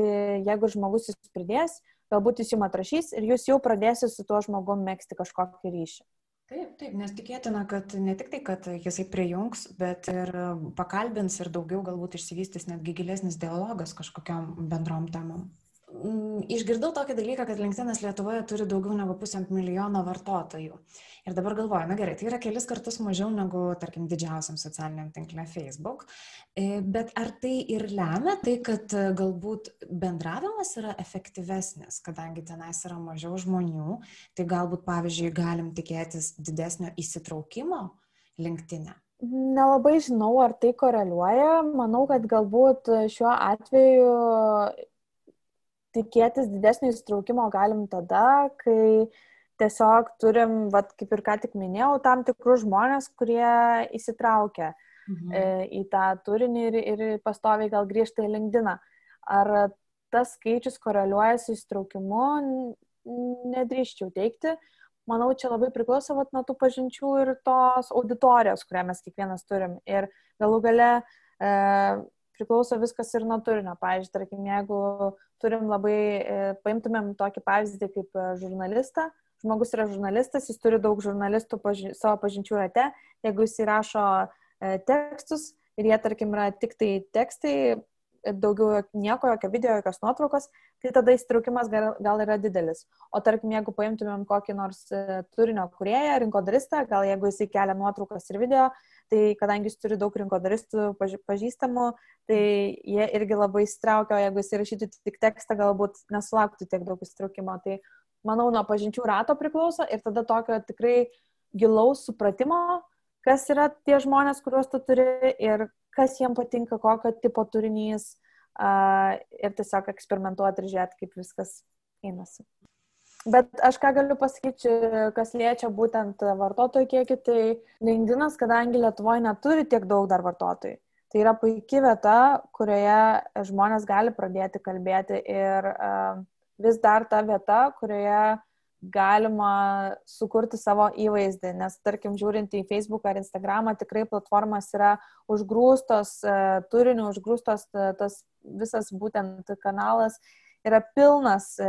jeigu žmogus jūs pridės, galbūt jis jums atrašys ir jūs jau pradėsite su tuo žmogumi mėgsti kažkokį ryšį. Taip, taip, nes tikėtina, kad ne tik tai, kad jisai prijungs, bet ir pakalbins ir daugiau galbūt išsivystys netgi gilesnis dialogas kažkokiam bendrom temom. Mm, išgirdau tokį dalyką, kad LinkedInas Lietuvoje turi daugiau negu pusę milijono vartotojų. Ir dabar galvoju, na gerai, tai yra kelis kartus mažiau negu, tarkim, didžiausiam socialiniam tinklė Facebook. E, bet ar tai ir lemia tai, kad e, galbūt bendravimas yra efektyvesnis, kadangi tenais yra mažiau žmonių, tai galbūt, pavyzdžiui, galim tikėtis didesnio įsitraukimo LinkedIn'e? Nelabai žinau, ar tai koreliuoja. Manau, kad galbūt šiuo atveju tikėtis didesnio įsitraukimo galim tada, kai tiesiog turim, vat, kaip ir ką tik minėjau, tam tikrus žmonės, kurie įsitraukia mhm. E, į tą turinį ir, ir pastoviai gal grįžta į LinkedIn. Ar tas skaičius koreliuoja su įsitraukimu, nedrįščiau teikti. Manau, čia labai priklauso vat, nuo tų pažinčių ir tos auditorijos, kurią mes kiekvienas turim. Ir galų gale e, priklauso viskas ir nuo turinio. Pavyzdžiui, tarkim, jeigu turim labai, e, paimtumėm tokį pavyzdį kaip e, žurnalistą, žmogus yra žurnalistas, jis turi daug žurnalistų paži savo pažinčių rate, jeigu jis įrašo e, tekstus ir jie, tarkim, yra tik tai tekstai, daugiau nieko, jokio video, jokios nuotraukos, tai tada įsitraukimas gal, gal yra didelis. O tarkim, jeigu paimtumėm kokį nors turinio kurieją, rinkodaristą, gal jeigu jisai kelia nuotraukas ir video, tai kadangi jis turi daug rinkodaristų pažįstamų, tai jie irgi labai įsitraukia, o jeigu jis įrašytų tik tekstą, galbūt nesulauktų tiek daug įsitraukimo. Tai manau, nuo pažinčių rato priklauso ir tada tokio tikrai gilaus supratimo, kas yra tie žmonės, kuriuos tu turi ir kas jiems patinka, kokio tipo turinys uh, ir tiesiog eksperimentuoti ir žiūrėti, kaip viskas einasi. Bet aš ką galiu pasakyti, kas liečia būtent vartotojų kiekį, tai LinkedInas, kadangi Lietuvoje neturi tiek daug dar vartotojų, tai yra puikia vieta, kurioje žmonės gali pradėti kalbėti ir uh, vis dar ta vieta, kurioje galima sukurti savo įvaizdį, nes tarkim, žiūrint į Facebook ar Instagramą, tikrai platformas yra užgrūstos uh, turiniu, užgrūstos uh, tas visas būtent kanalas yra pilnas e,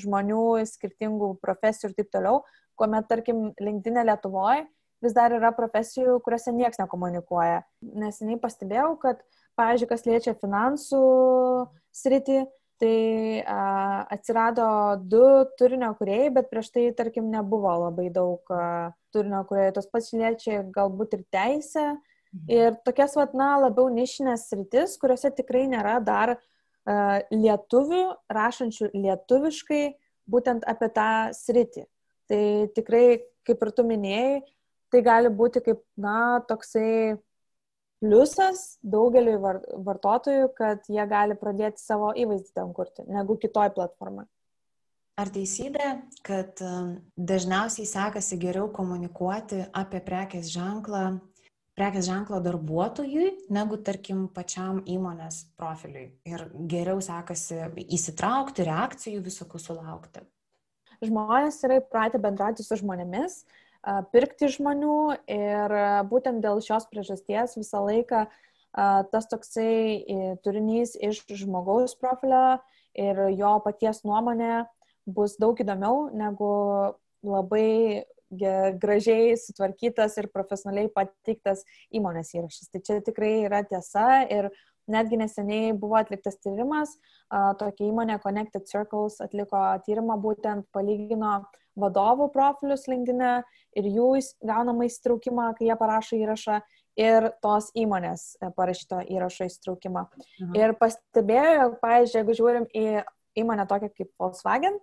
žmonių, skirtingų profesijų ir taip toliau, kuomet, tarkim, LinkedIn e Lietuvoje vis dar yra profesijų, kuriuose niekas nekomunikuoja. Neseniai pastebėjau, kad, pavyzdžiui, kas liečia finansų sritį, tai a, atsirado du turinio kuriejai, bet prieš tai, tarkim, nebuvo labai daug a, turinio kuriejai. Tos pats liečia galbūt ir teisę. Mhm. Ir tokias, vat, na, labiau nišinės sritis, kuriuose tikrai nėra dar lietuvių, rašančių lietuviškai, būtent apie tą sritį. Tai tikrai, kaip ir tu minėjai, tai gali būti kaip, na, toksai pliusas daugeliu vartotojų, kad jie gali pradėti savo įvaizdį ten kurti, negu kitoj platformai. Ar teisybė, kad dažniausiai sekasi geriau komunikuoti apie prekės ženklą prekės ženklo darbuotojui, negu, tarkim, pačiam įmonės profiliui. Ir geriau sekasi įsitraukti, reakcijų visokių sulaukti. Žmonės yra įpratę bendrauti su žmonėmis, pirkti žmonių ir būtent dėl šios priežasties visą laiką tas toksai turinys iš žmogaus profilio ir jo paties nuomonė bus daug įdomiau negu labai gražiai sutvarkytas ir profesionaliai pateiktas įmonės įrašas. Tai čia tikrai yra tiesa ir netgi neseniai buvo atliktas tyrimas, tokia įmonė Connected Circles atliko tyrimą, būtent palygino vadovų profilius LinkedIn ir jų gaunamą įsitraukimą, kai jie parašo įrašą ir tos įmonės e, parašyto įrašo įsitraukimą. Mhm. Ir pastebėjo, pavyzdžiui, jeigu žiūrim į įmonę tokią kaip Volkswagen,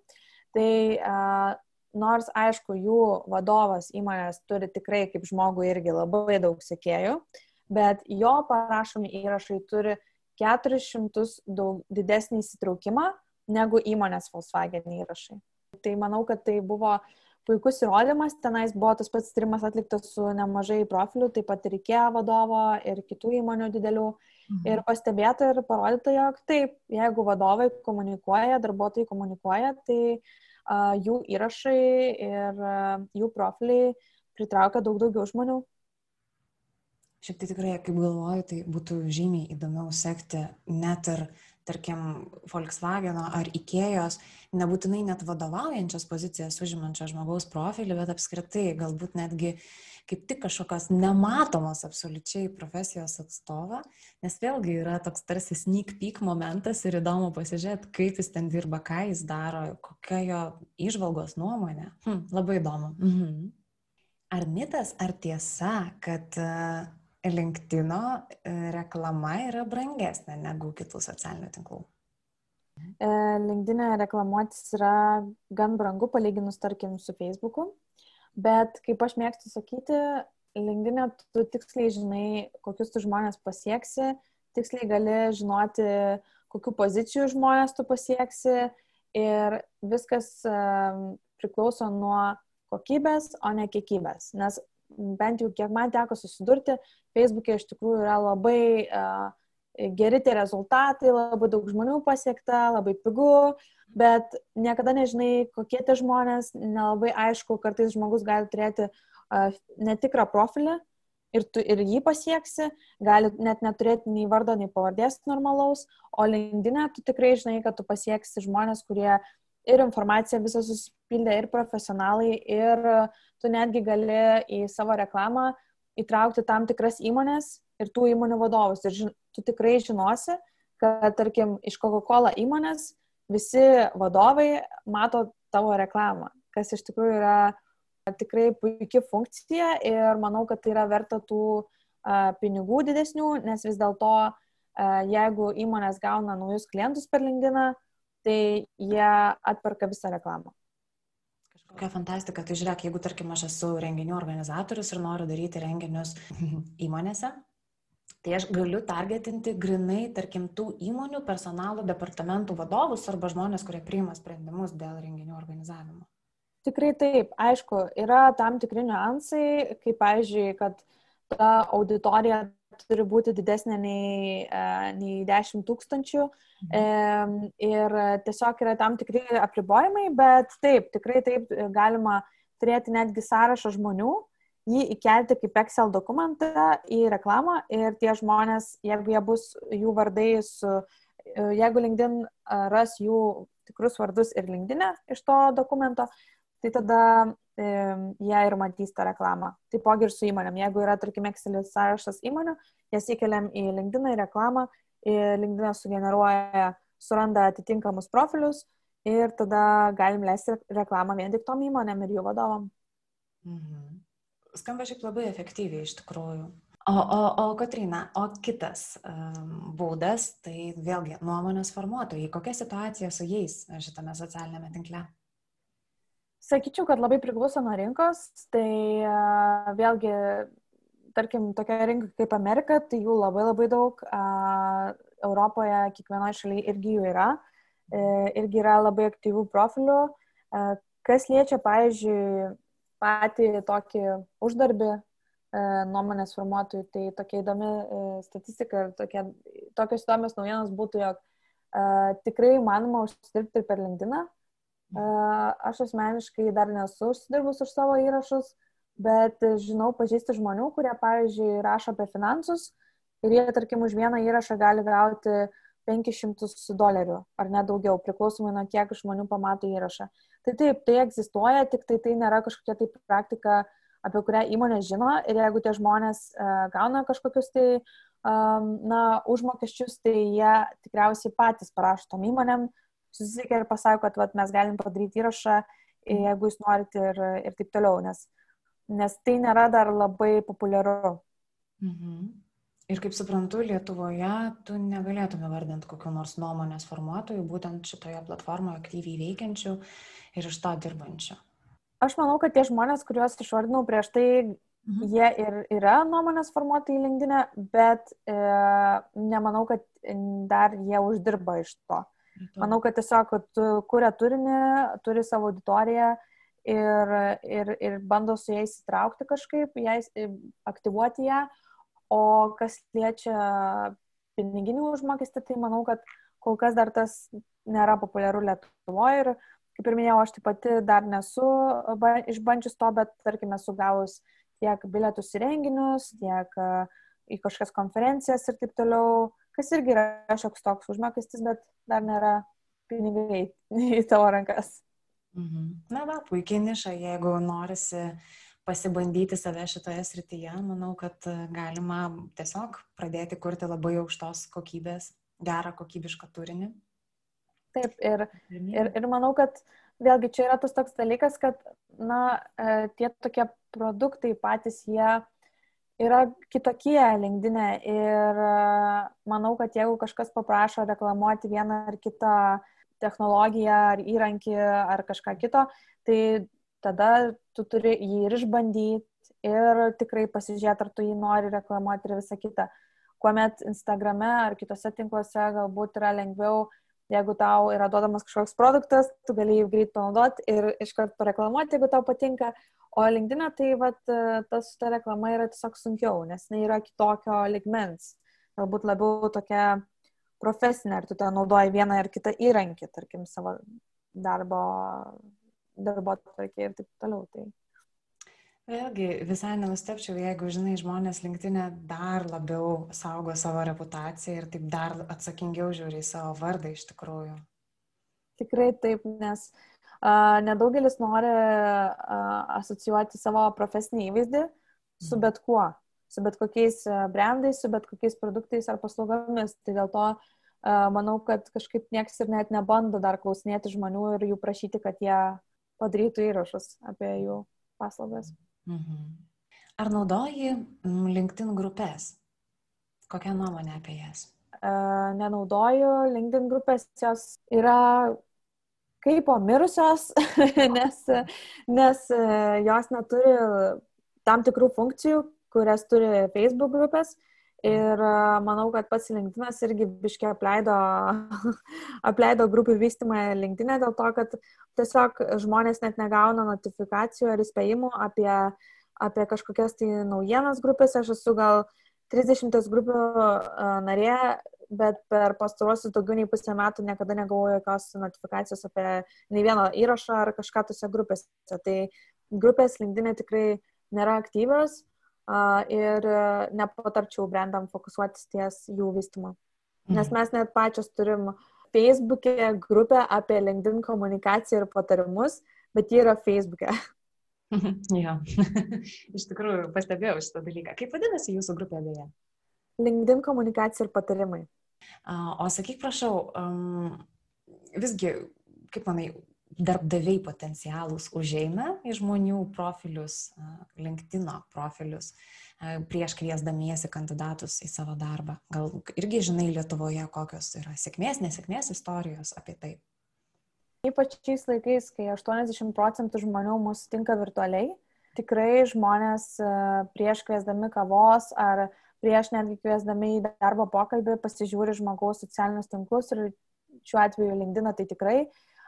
tai uh, nors aišku, jų vadovas įmonės turi tikrai kaip žmogui irgi labai daug sekėjų, bet jo parašomi įrašai turi 400 daug didesnį įsitraukimą negu įmonės Volkswagen įrašai. Tai manau, kad tai buvo puikus įrodymas, tenais buvo tas pats tyrimas atliktas su nemažai profilių, taip pat ir IKEA vadovo ir kitų įmonių didelių. Mhm. Ir pastebėta ir parodyta, jog taip, jeigu vadovai komunikuoja, darbuotojai komunikuoja, tai uh, jų įrašai ir uh, jų profiliai pritraukia daug daugiau žmonių. Šiaip tai tikrai, kaip galvoju, tai būtų žymiai įdomiau sekti net ir tarkim, Volkswageno ar Ikėjos, nebūtinai net vadovaujančias pozicijas užimančio žmogaus profilį, bet apskritai galbūt netgi kaip tik kažkokios nematomos absoliučiai profesijos atstovą, nes vėlgi yra toks tarsi sneak peek momentas ir įdomu pasižiūrėti, kaip jis ten dirba, ką jis daro, kokia jo išvalgos nuomonė. Hm, labai įdomu. Mhm. Ar mitas, ar tiesa, kad uh, LinkedIn e, reklama yra brangesnė negu kitų socialinių tinklų? E, LinkedIn reklamuotis yra gan brangu palyginus, tarkim, su Facebooku, bet kaip aš mėgstu sakyti, LinkedIn tu tiksliai žinai, kokius tu žmonės pasieksi, tiksliai gali žinoti, kokiu pozicijų žmonės tu pasieksi ir viskas um, priklauso nuo kokybės, o ne kiekybės. Nes bent jau kiek man teko susidurti, Facebook'e iš tikrųjų yra labai uh, geri tie rezultatai, labai daug žmonių pasiekta, labai pigu, bet niekada nežinai, kokie tie žmonės, nelabai aišku, kartais žmogus gali turėti uh, netikrą profilį ir tu ir jį pasieksi, gali net neturėti nei vardo, nei pavardės normalaus, o LinkedIn tu tikrai žinai, kad tu pasieksi žmonės, kurie ir informaciją visą susipildė, ir profesionalai, ir tu netgi gali į savo reklamą įtraukti tam tikras įmonės ir tų įmonių vadovus. Ir žin, tu tikrai žinosi, kad, tarkim, iš Coca-Cola įmonės visi vadovai mato tavo reklamą, kas iš tikrųjų yra tikrai puikia funkcija ir manau, kad tai yra verta tų a, pinigų didesnių, nes vis dėlto, jeigu įmonės gauna naujus klientus per LinkedIn, tai jie atperka visą reklamą. Kokia fantastika, tai žiūrėk, jeigu tarkim aš esu renginių organizatorius ir noriu daryti renginius įmonėse, tai aš galiu targetinti grinai, tarkim, tų įmonių personalo departamentų vadovus arba žmonės, kurie priima sprendimus dėl renginių organizavimo. Tikrai taip, aišku, yra tam tikri niuansai, kaip, pavyzdžiui, kad ta auditorija turi būti didesnė nei, e, nei 10 tūkstančių. Mhm. Ir tiesiog yra tam tikri apribojimai, bet taip, tikrai taip galima turėti netgi sąrašą žmonių, jį įkelti kaip Excel dokumentą į reklamą ir tie žmonės, jeigu jie bus jų vardai su, e, jeigu LinkedIn ras jų tikrus vardus ir LinkedIn e iš to dokumento, tai tada e, jie ir matys tą reklamą. Taipogi ir su įmonėm. Jeigu yra, tarkim, Excel sąrašas įmonių, jas įkeliam į LinkedIn į reklamą, LinkedIn sugeneruoja, suranda atitinkamus profilius ir tada galim leisti reklamą vien tik tom įmonėm ir jų vadovam. Mhm. Skamba šiaip labai efektyviai iš tikrųjų. O, o, o Katrina, o kitas um, būdas, tai vėlgi nuomonės formuotojai. Kokia situacija su jais šitame socialinėme tinkle? Sakyčiau, kad labai priklauso nuo rinkos, tai uh, vėlgi, tarkim, tokia rinka kaip Amerika, tai jų labai labai daug, uh, Europoje kiekvienoje šalyje irgi jų yra, uh, irgi yra labai aktyvių profilių. Kas liečia, pavyzdžiui, patį tokį uždarbį nuomonės formuotojų, tai tokia įdomi statistika ir tokie, tokios įdomios naujienos būtų, jog tikrai manoma užsidirbti per LinkedIn. Aš asmeniškai dar nesu užsidirbus už savo įrašus, bet žinau, pažįsti žmonių, kurie, pavyzdžiui, rašo apie finansus ir jie, tarkim, už vieną įrašą gali gauti 500 dolerių ar net daugiau, priklausomai nuo kiek žmonių pamato įrašą. Tai taip, tai egzistuoja, tik tai tai nėra kažkokia tai praktika, apie kurią įmonė žino ir jeigu tie žmonės gauna kažkokius tai na, užmokesčius, tai jie tikriausiai patys parašo tom įmonėm, susisiekia ir pasako, kad vat, mes galim padaryti įrašą, jeigu jūs norite ir, ir taip toliau, nes, nes tai nėra dar labai populiaru. Mhm. Ir kaip suprantu, Lietuvoje tu negalėtume vardinti kokiu nors nuomonės formuotojų, būtent šitoje platformoje aktyviai veikiančių ir iš to dirbančių. Aš manau, kad tie žmonės, kuriuos išvardinau prieš tai, mhm. jie ir yra nuomonės formuotojai linkdinė, bet e, nemanau, kad dar jie uždirba iš to. Manau, kad tiesiog tu kuria turinį, turi savo auditoriją ir, ir, ir bando su jais įtraukti kažkaip, jais, aktyvuoti ją. O kas liečia piniginių užmokestį, tai manau, kad kol kas dar tas nėra populiaru Lietuvoje ir kaip ir minėjau, aš taip pati dar nesu išbandžius to, bet tarkim esu gavus tiek bilietus į renginius, tiek į kažkokias konferencijas ir taip toliau, kas irgi yra šioks toks užmokestis, bet dar nėra pinigai į tavo rankas. Mhm. Na, va, puikiai niša, jeigu norisi pasibandyti save šitoje srityje, manau, kad galima tiesiog pradėti kurti labai aukštos kokybės, gerą kokybišką turinį Taip, ir, ir, ir manau, kad vėlgi čia yra tas toks dalykas, kad, na, e, tie tokie produktai patys jie yra kitokie linkdinė ir e, manau, kad jeigu kažkas paprašo reklamuoti vieną ar kitą technologiją ar įrankį ar kažką kito, tai tada tu turi jį ir išbandyti ir tikrai pasižiūrėti, ar tu jį nori reklamuoti ir visą kitą. Kuomet Instagrame ar kitose tinkluose galbūt yra lengviau Jeigu tau yra duodamas kažkoks produktas, tu gali jį greit panaudoti ir iš karto pareklamuoti, jeigu tau patinka. O LinkedIn, tai vat, tas ta reklama yra tiesiog sunkiau, nes jinai yra kitokio ligmens. Galbūt labiau tokia profesinė, ar tu ten naudoji vieną ar kitą įrankį, tarkim, savo darbo, darbo tvarkė ir taip toliau. Tai Vėlgi, visai nenustepčiau, jeigu, žinai, žmonės linktinė dar labiau saugo savo reputaciją ir taip dar atsakingiau žiūri į savo vardą iš tikrųjų. Tikrai taip, nes nedaugelis nori asocijuoti savo profesinį įvaizdį su mhm. bet kuo, su bet kokiais brandais, su bet kokiais produktais ar paslaugomis. Tai dėl to manau, kad kažkaip nieks ir net nebando dar klausinėti žmonių ir jų prašyti, kad jie padarytų įrašus apie jų paslaugas. Mhm. Ar naudoji LinkedIn grupės? Kokia nuomonė apie jas? Nenaudoju LinkedIn grupės, jos yra kaip po mirusios, nes, nes jos neturi tam tikrų funkcijų, kurias turi Facebook grupės. Ir manau, kad pats LinkedInas irgi biškiai apleido, apleido grupių vystymą LinkedIn'e dėl to, kad tiesiog žmonės net negauna notifikacijų ar įspėjimų apie, apie kažkokias tai naujienas grupėse. Aš esu gal 30 grupių narė, bet per pastaruosius daugiau nei pusę metų niekada negavau jokios notifikacijos apie nei vieną įrašą ar kažką tose grupėse. Tai grupės LinkedIn'e tikrai nėra aktyvios ir nepatarčiau brandam fokusuotis ties jų vystimu. Nes mhm. mes net pačios turim Facebook'e grupę apie LinkedIn komunikaciją ir patarimus, bet ji yra Facebook'e. jo, iš tikrųjų pastebėjau šitą dalyką. Kaip vadinasi jūsų grupė beje? LinkedIn komunikacija ir patarimai. O sakyk, prašau, um, visgi, kaip manai, darbdaviai potencialūs užeina į žmonių profilius, LinkedIn profilius, prieš kviesdamiesi kandidatus į savo darbą. Gal irgi žinai Lietuvoje, kokios yra sėkmės, nesėkmės istorijos apie tai. Ypač šiais laikais, kai 80 procentų žmonių mūsų tinka virtualiai, tikrai žmonės prieš kviesdami kavos ar prieš netgi kviesdami į darbo pokalbį pasižiūri žmogaus socialinius tinklus ir šiuo atveju LinkedIn tai tikrai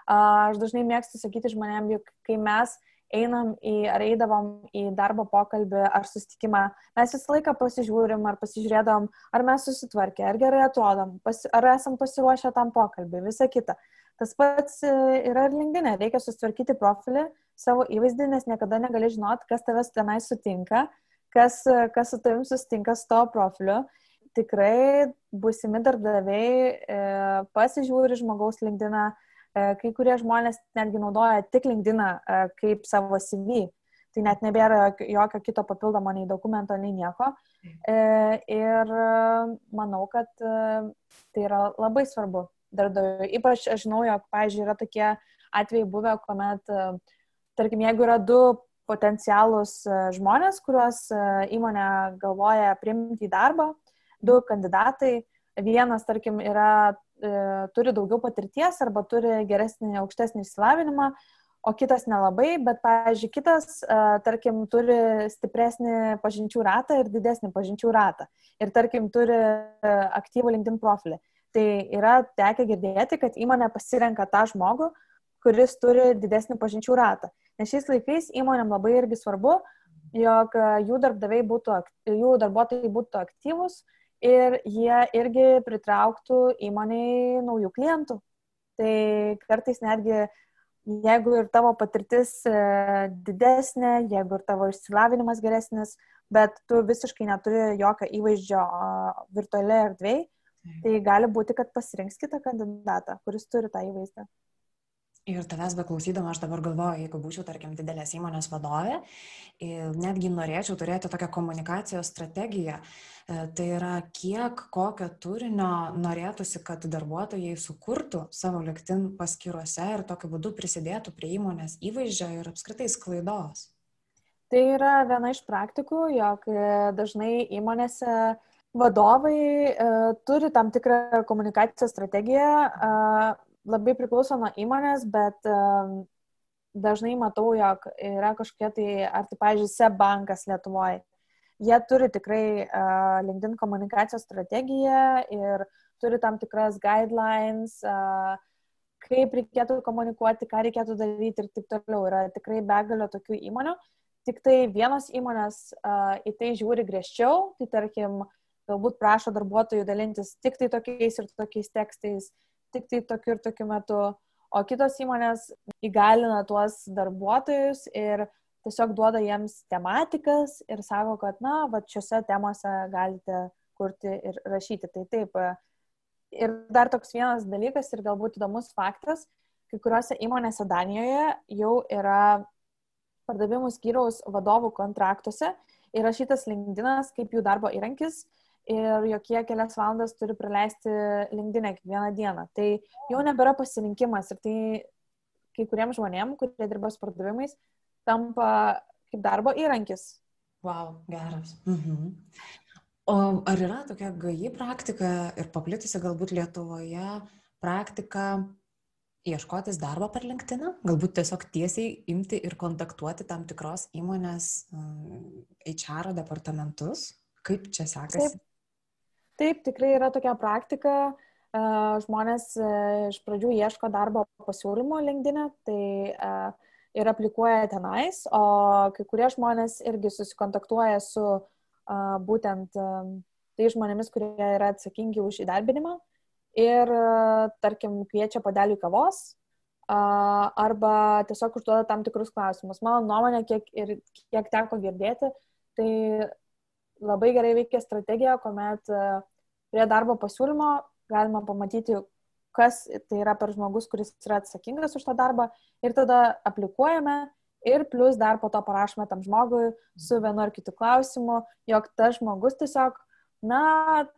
Aš dažnai mėgstu sakyti žmonėm, juk kai mes einam į, ar eidavom į darbo pokalbį ar susitikimą, mes visą laiką pasižiūrim ar pasižiūrėdom, ar mes susitvarkė, ar gerai atrodom, pasi, ar esam pasiruošę tam pokalbį, visa kita. Tas pats e, yra ir linkdinė, reikia susitvarkyti profilį, savo įvaizdį, nes niekada negali žinot, kas tavęs tenai sutinka, kas, kas su tavim susitinka su tavo profiliu. Tikrai busimi darbdaviai e, pasižiūri žmogaus linkdiną, E, kai kurie žmonės netgi naudoja tik LinkedIn e, kaip savo CV. Tai net nebėra jokio kito papildomo nei dokumento, nei nieko. E, ir manau, kad tai yra labai svarbu darbdaviui. Ypač aš žinau, jog, pavyzdžiui, yra tokie atvejai buvę, kuomet, tarkim, jeigu yra du potencialūs žmonės, kuriuos įmonė galvoja priimti į darbą, du kandidatai, vienas, tarkim, yra, e, turi daugiau patirties arba turi geresnį, aukštesnį išsilavinimą, o kitas nelabai, bet, pavyzdžiui, kitas, e, tarkim, turi stipresnį pažinčių ratą ir didesnį pažinčių ratą. Ir, tarkim, turi e, aktyvų LinkedIn profilį. Tai yra tekę girdėti, kad įmonė pasirenka tą žmogų, kuris turi didesnį pažinčių ratą. Nes šiais laikais įmonėm labai irgi svarbu, jog jų darbdaviai būtų, jų darbuotojai būtų aktyvus ir jie irgi pritrauktų įmoniai naujų klientų. Tai kartais netgi, jeigu ir tavo patirtis e, didesnė, jeigu ir tavo išsilavinimas geresnis, bet tu visiškai neturi jokio įvaizdžio virtualioje erdvėje, tai gali būti, kad pasirinks kitą kandidatą, kuris turi tą įvaizdį. Ir tavęs beklausydama aš dabar galvoju, jeigu būčiau, tarkim, didelės įmonės vadovė, netgi norėčiau turėti tokią komunikacijos strategiją. E, tai yra, kiek kokio turinio norėtųsi, kad darbuotojai sukurtų savo LinkedIn paskyruose ir tokiu būdu prisidėtų prie įmonės įvaizdžio ir apskritai sklaidos. Tai yra viena iš praktikų, jog e, dažnai įmonėse vadovai e, turi tam tikrą komunikacijos strategiją, e, labai priklauso nuo įmonės, bet um, dažnai matau, jog yra kažkokie tai, ar tai, pavyzdžiui, SEB bankas Lietuvoje. Jie turi tikrai uh, LinkedIn komunikacijos strategiją ir turi tam tikras guidelines, uh, kaip reikėtų komunikuoti, ką reikėtų daryti ir taip toliau. Yra tikrai begalio tokių įmonių. Tik tai vienos įmonės uh, į tai žiūri griežčiau, tai tarkim, galbūt prašo darbuotojų dalintis tik tai tokiais ir tokiais tekstais, tik tai tokiu ir tokiu metu, o kitos įmonės įgalina tuos darbuotojus ir tiesiog duoda jiems tematikas ir sako, kad, na, va, šiuose temose galite kurti ir rašyti. Tai taip. Ir dar toks vienas dalykas ir galbūt įdomus faktas, kai kuriuose įmonėse Danijoje jau yra pardavimų skyriaus vadovų kontraktuose įrašytas LinkedInas kaip jų darbo įrankis ir jokie kelias valandas turi praleisti linkdinę kiekvieną dieną. Tai jau nebėra pasirinkimas ir tai kai kuriems žmonėms, kurie dirba su pardavimais, tampa kaip darbo įrankis. Wow, geras. Mhm. O ar yra tokia gaji praktika ir paplitusi galbūt Lietuvoje praktika ieškotis darbo per LinkedIn, galbūt tiesiog tiesiai imti ir kontaktuoti tam tikros įmonės HR departamentus? Kaip čia sekasi? Taip, Taip, tikrai yra tokia praktika. Žmonės iš pradžių ieško darbo pasiūlymo linkdinę, tai ir aplikuoja tenais, o kai kurie žmonės irgi susikontaktuoja su būtent tai žmonėmis, kurie yra atsakingi už įdarbinimą ir, tarkim, kviečia padelį kavos arba tiesiog užduoda tam tikrus klausimus. Mano nuomonė, kiek, ir, kiek teko girdėti, tai labai gerai veikia strategija, kuomet e, prie darbo pasiūlymo galima pamatyti, kas tai yra per žmogus, kuris yra atsakingas už tą darbą ir tada aplikuojame ir plus dar po to parašome tam žmogui su vienu ar kitu klausimu, jog tas žmogus tiesiog, na,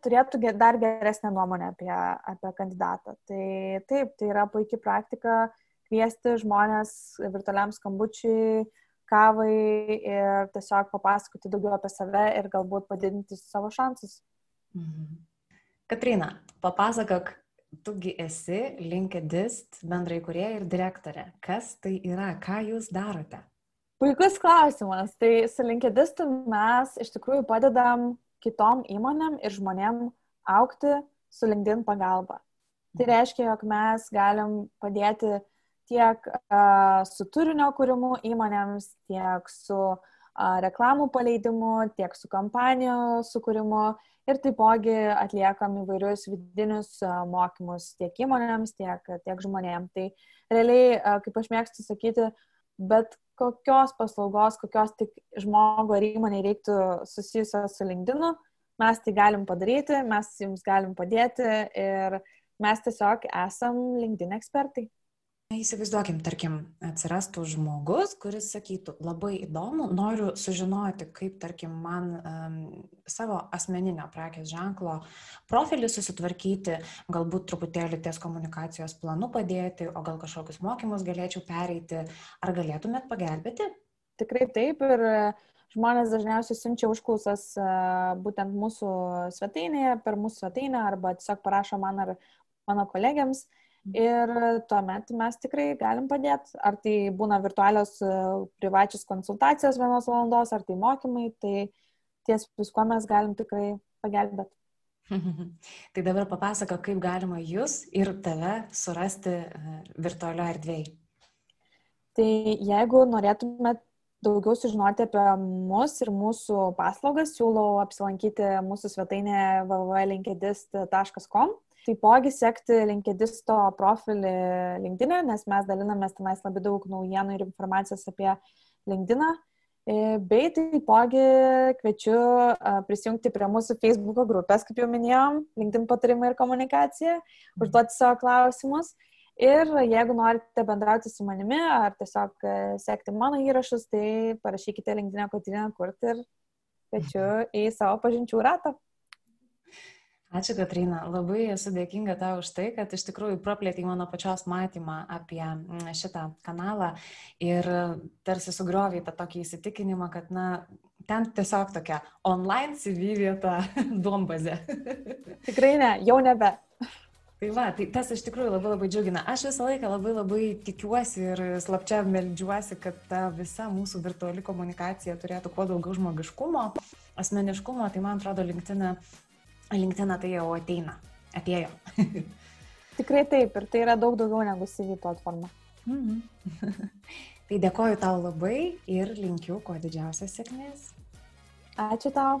turėtų dar geresnę nuomonę apie, apie kandidatą. Tai taip, tai yra puikia praktika kviesti žmonės virtualiam skambučiui, kavai ir tiesiog papasakoti daugiau apie save ir galbūt padidinti savo šansus. Mhm. Katrina, papasakok, tugi esi LinkedIn bendrai kurie ir direktorė. Kas tai yra, ką jūs darote? Puikus klausimas. Tai su LinkedIn mes iš tikrųjų padedam kitom įmonėm ir žmonėm aukti su LinkedIn pagalba. Tai mhm. reiškia, jog mes galim padėti tiek su turinio kūrimu įmonėms, tiek su reklamų paleidimu, tiek su kampanijų sukūrimu ir taipogi atliekam įvairius vidinius mokymus tiek įmonėms, tiek, tiek žmonėms. Tai realiai, kaip aš mėgstu sakyti, bet kokios paslaugos, kokios tik žmogo ar įmonė reiktų susijusios su LinkedIn, mes tai galim padaryti, mes jums galim padėti ir mes tiesiog esam LinkedIn ekspertai. Įsivaizduokim, tarkim, atsirastų žmogus, kuris sakytų, labai įdomu, noriu sužinoti, kaip, tarkim, man um, savo asmeninio prekės ženklo profilį susitvarkyti, galbūt truputėlį ties komunikacijos planu padėti, o gal kažkokius mokymus galėčiau pereiti. Ar galėtumėt pagelbėti? Tikrai taip ir žmonės dažniausiai siunčia užklausas būtent mūsų svetainėje, per mūsų svetainę arba tiesiog parašo man ar mano kolegiams. Ir tuomet mes tikrai galim padėti. Ar tai būna virtualios e, privačios konsultacijos vienos valandos, ar tai mokymai, tai ties viskuo mes galim tikrai pagelbėti. tai dabar papasako, kaip galima jūs ir tave surasti e, virtualio erdvėje. Tai jeigu norėtumėt daugiau sužinoti apie mus ir mūsų paslaugas, siūlau apsilankyti mūsų svetainėje www.linkedist.com Taipogi sekti linkedisto profilį LinkedIn, nes mes dalinamės tenais labai daug naujienų ir informacijos apie LinkedIn. E, bei taipogi kviečiu prisijungti prie mūsų Facebook grupės, kaip jau minėjom, LinkedIn patarimai ir komunikacija, užduoti savo klausimus. Ir jeigu norite bendrauti su manimi ar tiesiog e, sekti mano įrašus, tai parašykite LinkedIn kotinę kurti ir kviečiu į savo pažinčių ratą. Ačiū, Katrina. Labai esu dėkinga tau už tai, kad iš tikrųjų praplėtė mano pačios matymą apie mm, šitą kanalą ir tarsi sugriovė tą tokį įsitikinimą, kad, na, ten tiesiog tokia online CV vieta duombazė. Tikrai ne, jau nebe. Tai va, tai tas iš tikrųjų labai labai džiugina. Aš visą laiką labai labai tikiuosi ir slapčia meldžiuosi, kad ta visa mūsų virtuali komunikacija turėtų kuo daugiau žmogiškumo, asmeniškumo. Tai man atrodo, LinkedIn LinkedIn tai jau ateina, atėjo. Tikrai taip, ir tai yra daug daugiau negu CV platforma. Mhm. tai dėkoju tau labai ir linkiu kuo didžiausios sėkmės. Ačiū tau.